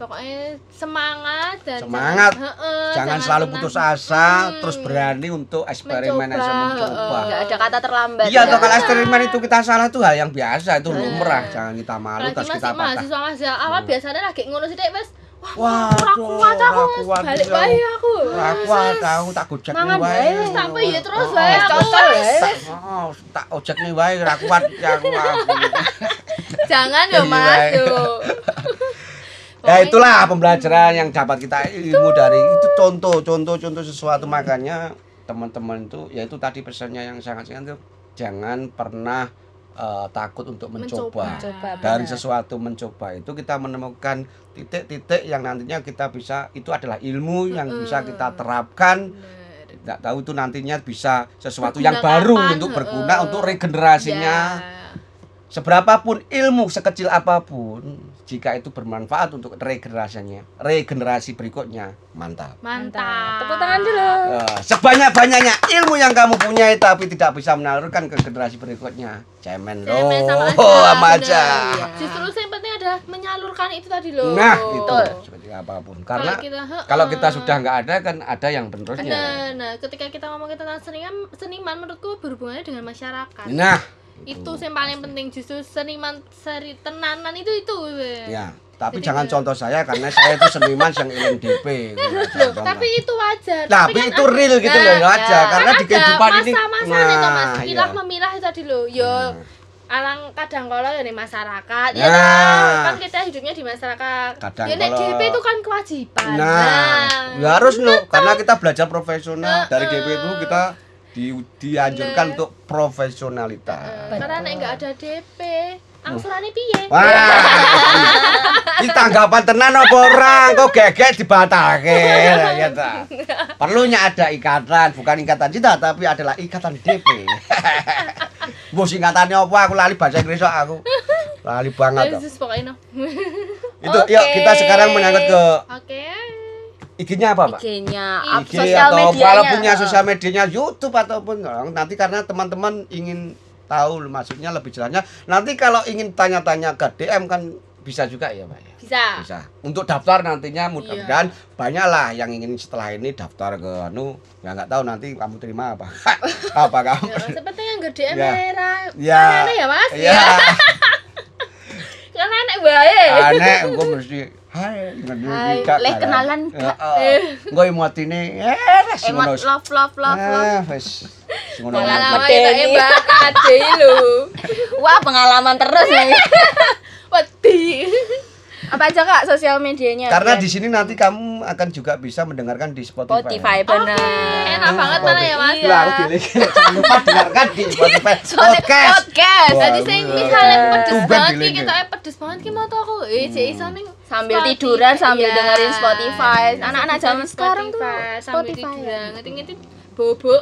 pokoknya semangat dan Semangat. jangan, heeh, jangan selalu pernah- putus asa Hmm. terus berani untuk eksperimen Mencoba, aja mencoba. Nggak ada kata terlambat. Iya, ya. kalau eksperimen itu kita salah itu hal yang biasa, itu Bener. lumrah. Jangan kita malu terus kita patah. mahasiswa mahasiswa awal Hmm. biasanya lagi ngono sih mas wah ora kuat aku kuat balik bae aku Ora kuat aku tak gojek Mangan wae. wae, Wis tak piye terus Oh, wae oh. aku. Oh, tak ojek nih wae ora kuat ya aku. jangan ya Iya, mas yo Ya itulah pembelajaran yang dapat kita ilmu dari itu contoh contoh contoh sesuatu. Makanya teman-teman itu yaitu tadi pesannya yang sangat sangat itu jangan pernah eh, takut untuk mencoba. Mencoba, dari benar. sesuatu mencoba itu kita menemukan titik-titik yang nantinya kita bisa itu adalah ilmu yang bisa kita terapkan. Bener. tidak tahu itu nantinya bisa sesuatu Berguna yang baru kapan, untuk berguna untuk regenerasinya. Ya. Seberapapun ilmu sekecil apa pun jika itu bermanfaat untuk regenerasinya regenerasi berikutnya mantap mantap Tepuk tangan dulu. Eh, sebanyak-banyaknya ilmu yang kamu punya tapi tidak bisa menalurkan ke generasi berikutnya cemen loh Cemen sama aja, sama bener. aja Iya. justru yang penting adalah menyalurkan itu tadi loh Nah, itu seperti apa pun. Kalau Karena kita, kalau kita sudah nggak ada kan ada yang penerusnya. nah, nah ketika kita ngomongin tentang seniman seniman menurutku berhubungannya dengan masyarakat Nah, itu yang paling penting justru seniman seri tenanan itu itu. Ya, tapi Jadi jangan contoh saya karena saya itu seniman yang INDP. Loh, tapi itu wajar tapi kan itu ada- real gitu Nah, loh aja ya. karena kan di ada kehidupan ini masa-masanya toh mas iya. pilah memilah itu tadi loh yo Nah, alang kadang kala dari masyarakat ya Nah. toh? kan kita hidupnya di masyarakat Kadang ya kala- DP itu kan kewajiban Nah, ya harus no, karena kita belajar profesional dari Heeh. DP itu kita di, dianjurkan Bener. untuk profesionalitas. Karena nek nggak ada DP angsurannya piye Wah, ini tanggapan tenan apa orang kok gegek dibatake ya ta. Perlunya ada ikatan, bukan ikatan cinta tapi adalah ikatan DP. Bos singkatannya apa aku lali bahasa Inggris aku. Lali banget. kok. Yesus pokoknya no. Itu yuk kita sekarang menyangkut ke oke IG-nya apa, Pak? IG-nya, IG sosial atau medianya. kalau punya sosial medianya YouTube ataupun nanti karena teman-teman ingin tahu maksudnya lebih jelasnya. Nanti kalau ingin tanya-tanya ke DM kan bisa juga ya Pak ya? Bisa. Bisa. Untuk daftar nantinya mudah-mudahan banyak lah yang ingin setelah ini daftar ke anu ya nggak tahu nanti kamu terima apa. Apa kamu? Ya, seperti yang gede Ya. merah Ya. Aneh ya mas. Ya. Kan aneh bae. Aneh engko mesti hai ngene Hai, iki, Kak, leh kenalan, Kak. Heeh. engko emotine eh wis ngono Emot love love love love. Ah, wis ngono Medeni. ya mbak ade lho Wah, pengalaman terus nih. wedi Apa aja Kak sosial medianya? Karena di sini nanti kamu akan juga bisa mendengarkan di Spotify. Spotify benar. enak banget mana ya mas Lah, dilihat. Jangan lupa dengarkan di Spotify podcast. podcast. Jadi sing misalnya pedes banget ki dilink. kita pedes banget ki mau aku eh cek iso ning Sambil Spotify. tiduran sambil Iya. dengerin Spotify. Anak-anak zaman sekarang tuh Spotify, sambil Spotify. ya. tiduran ngerti-ngerti bobok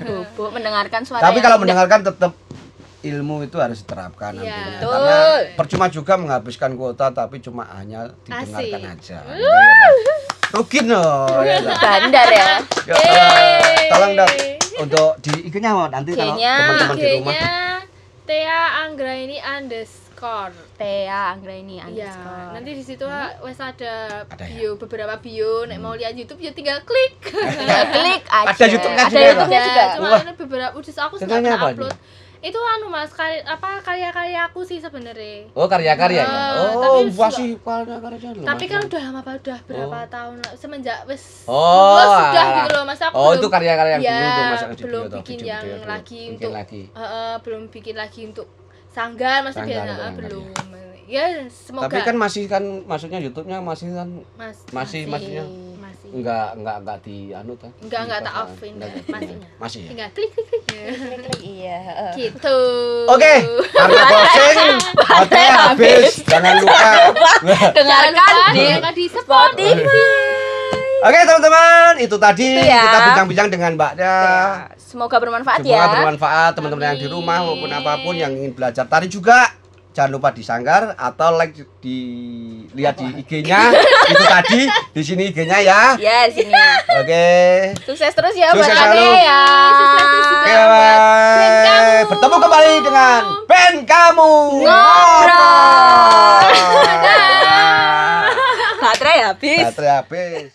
Bobo mendengarkan suara Tapi kalau mendengarkan tetap ilmu itu harus diterapkan Iya. nantinya. Betul. Karena percuma juga menghabiskan kuota tapi cuma hanya didengarkan Asik. aja. Rugi no. ya bandar ya. Ya, eh, tolong dong untuk di IG-nya Wak, nanti kalau teman-teman di rumah. IG-nya Tea Anggraini underscore Thea Anggraini Iya, underscore. nanti di situ wes ada, Ada ya? bio beberapa bio. Nek mau lihat YouTube ya tinggal klik. Tinggal klik aja. Ada YouTube-nya Ada juga ya, YouTube-nya Ada, juga. Cuma ini beberapa udah aku sudah upload. Itu anu Mas, karya, apa karya-karya aku sih sebenarnya. Oh karya-karya ya. Ah, Oh tapi masih karya-karya loh. Tapi Mas. kan udah lama udah berapa Oh. tahun lah, semenjak wes Oh, Wes sudah gitu loh Mas aku Oh belum- itu karya-karya yang Iya, dulu tuh masa di belum video bikin video-video yang dulu. lagi Bikin untuk lagi. Eh, eh, belum bikin lagi untuk sanggar masih Sanggar biasa belum. Ya semoga Tapi kan masih kan maksudnya YouTube-nya masih kan Mas masih maksudnya masih enggak enggak enggak di anu kan. Enggak, enggak tak offin. Enggak, enggak. Masihnya. Masih ya. tinggal klik klik klik. Klik-klik, Iya. heeh. gitu. Oke, karena closing baterai habis. Jangan lupa. Dengarkan di di Spotify. Oke, teman-teman, itu tadi Itu ya. kita bincang-bincang dengan Mbak Da. Ya, Semoga bermanfaat Semoga ya. bermanfaat teman-teman yang di rumah maupun apa pun yang ingin belajar tari juga. Jangan lupa disanggar atau like di lihat di IG-nya itu tadi di sini IG-nya ya. Ya, sini. Oke. Sukses terus ya buat Sukses Ade selalu. ya. Sukses terus juga Oke, buat band bye. kamu. Bertemu kembali dengan band kamu. Ngobrol. Baterai habis. Baterai habis.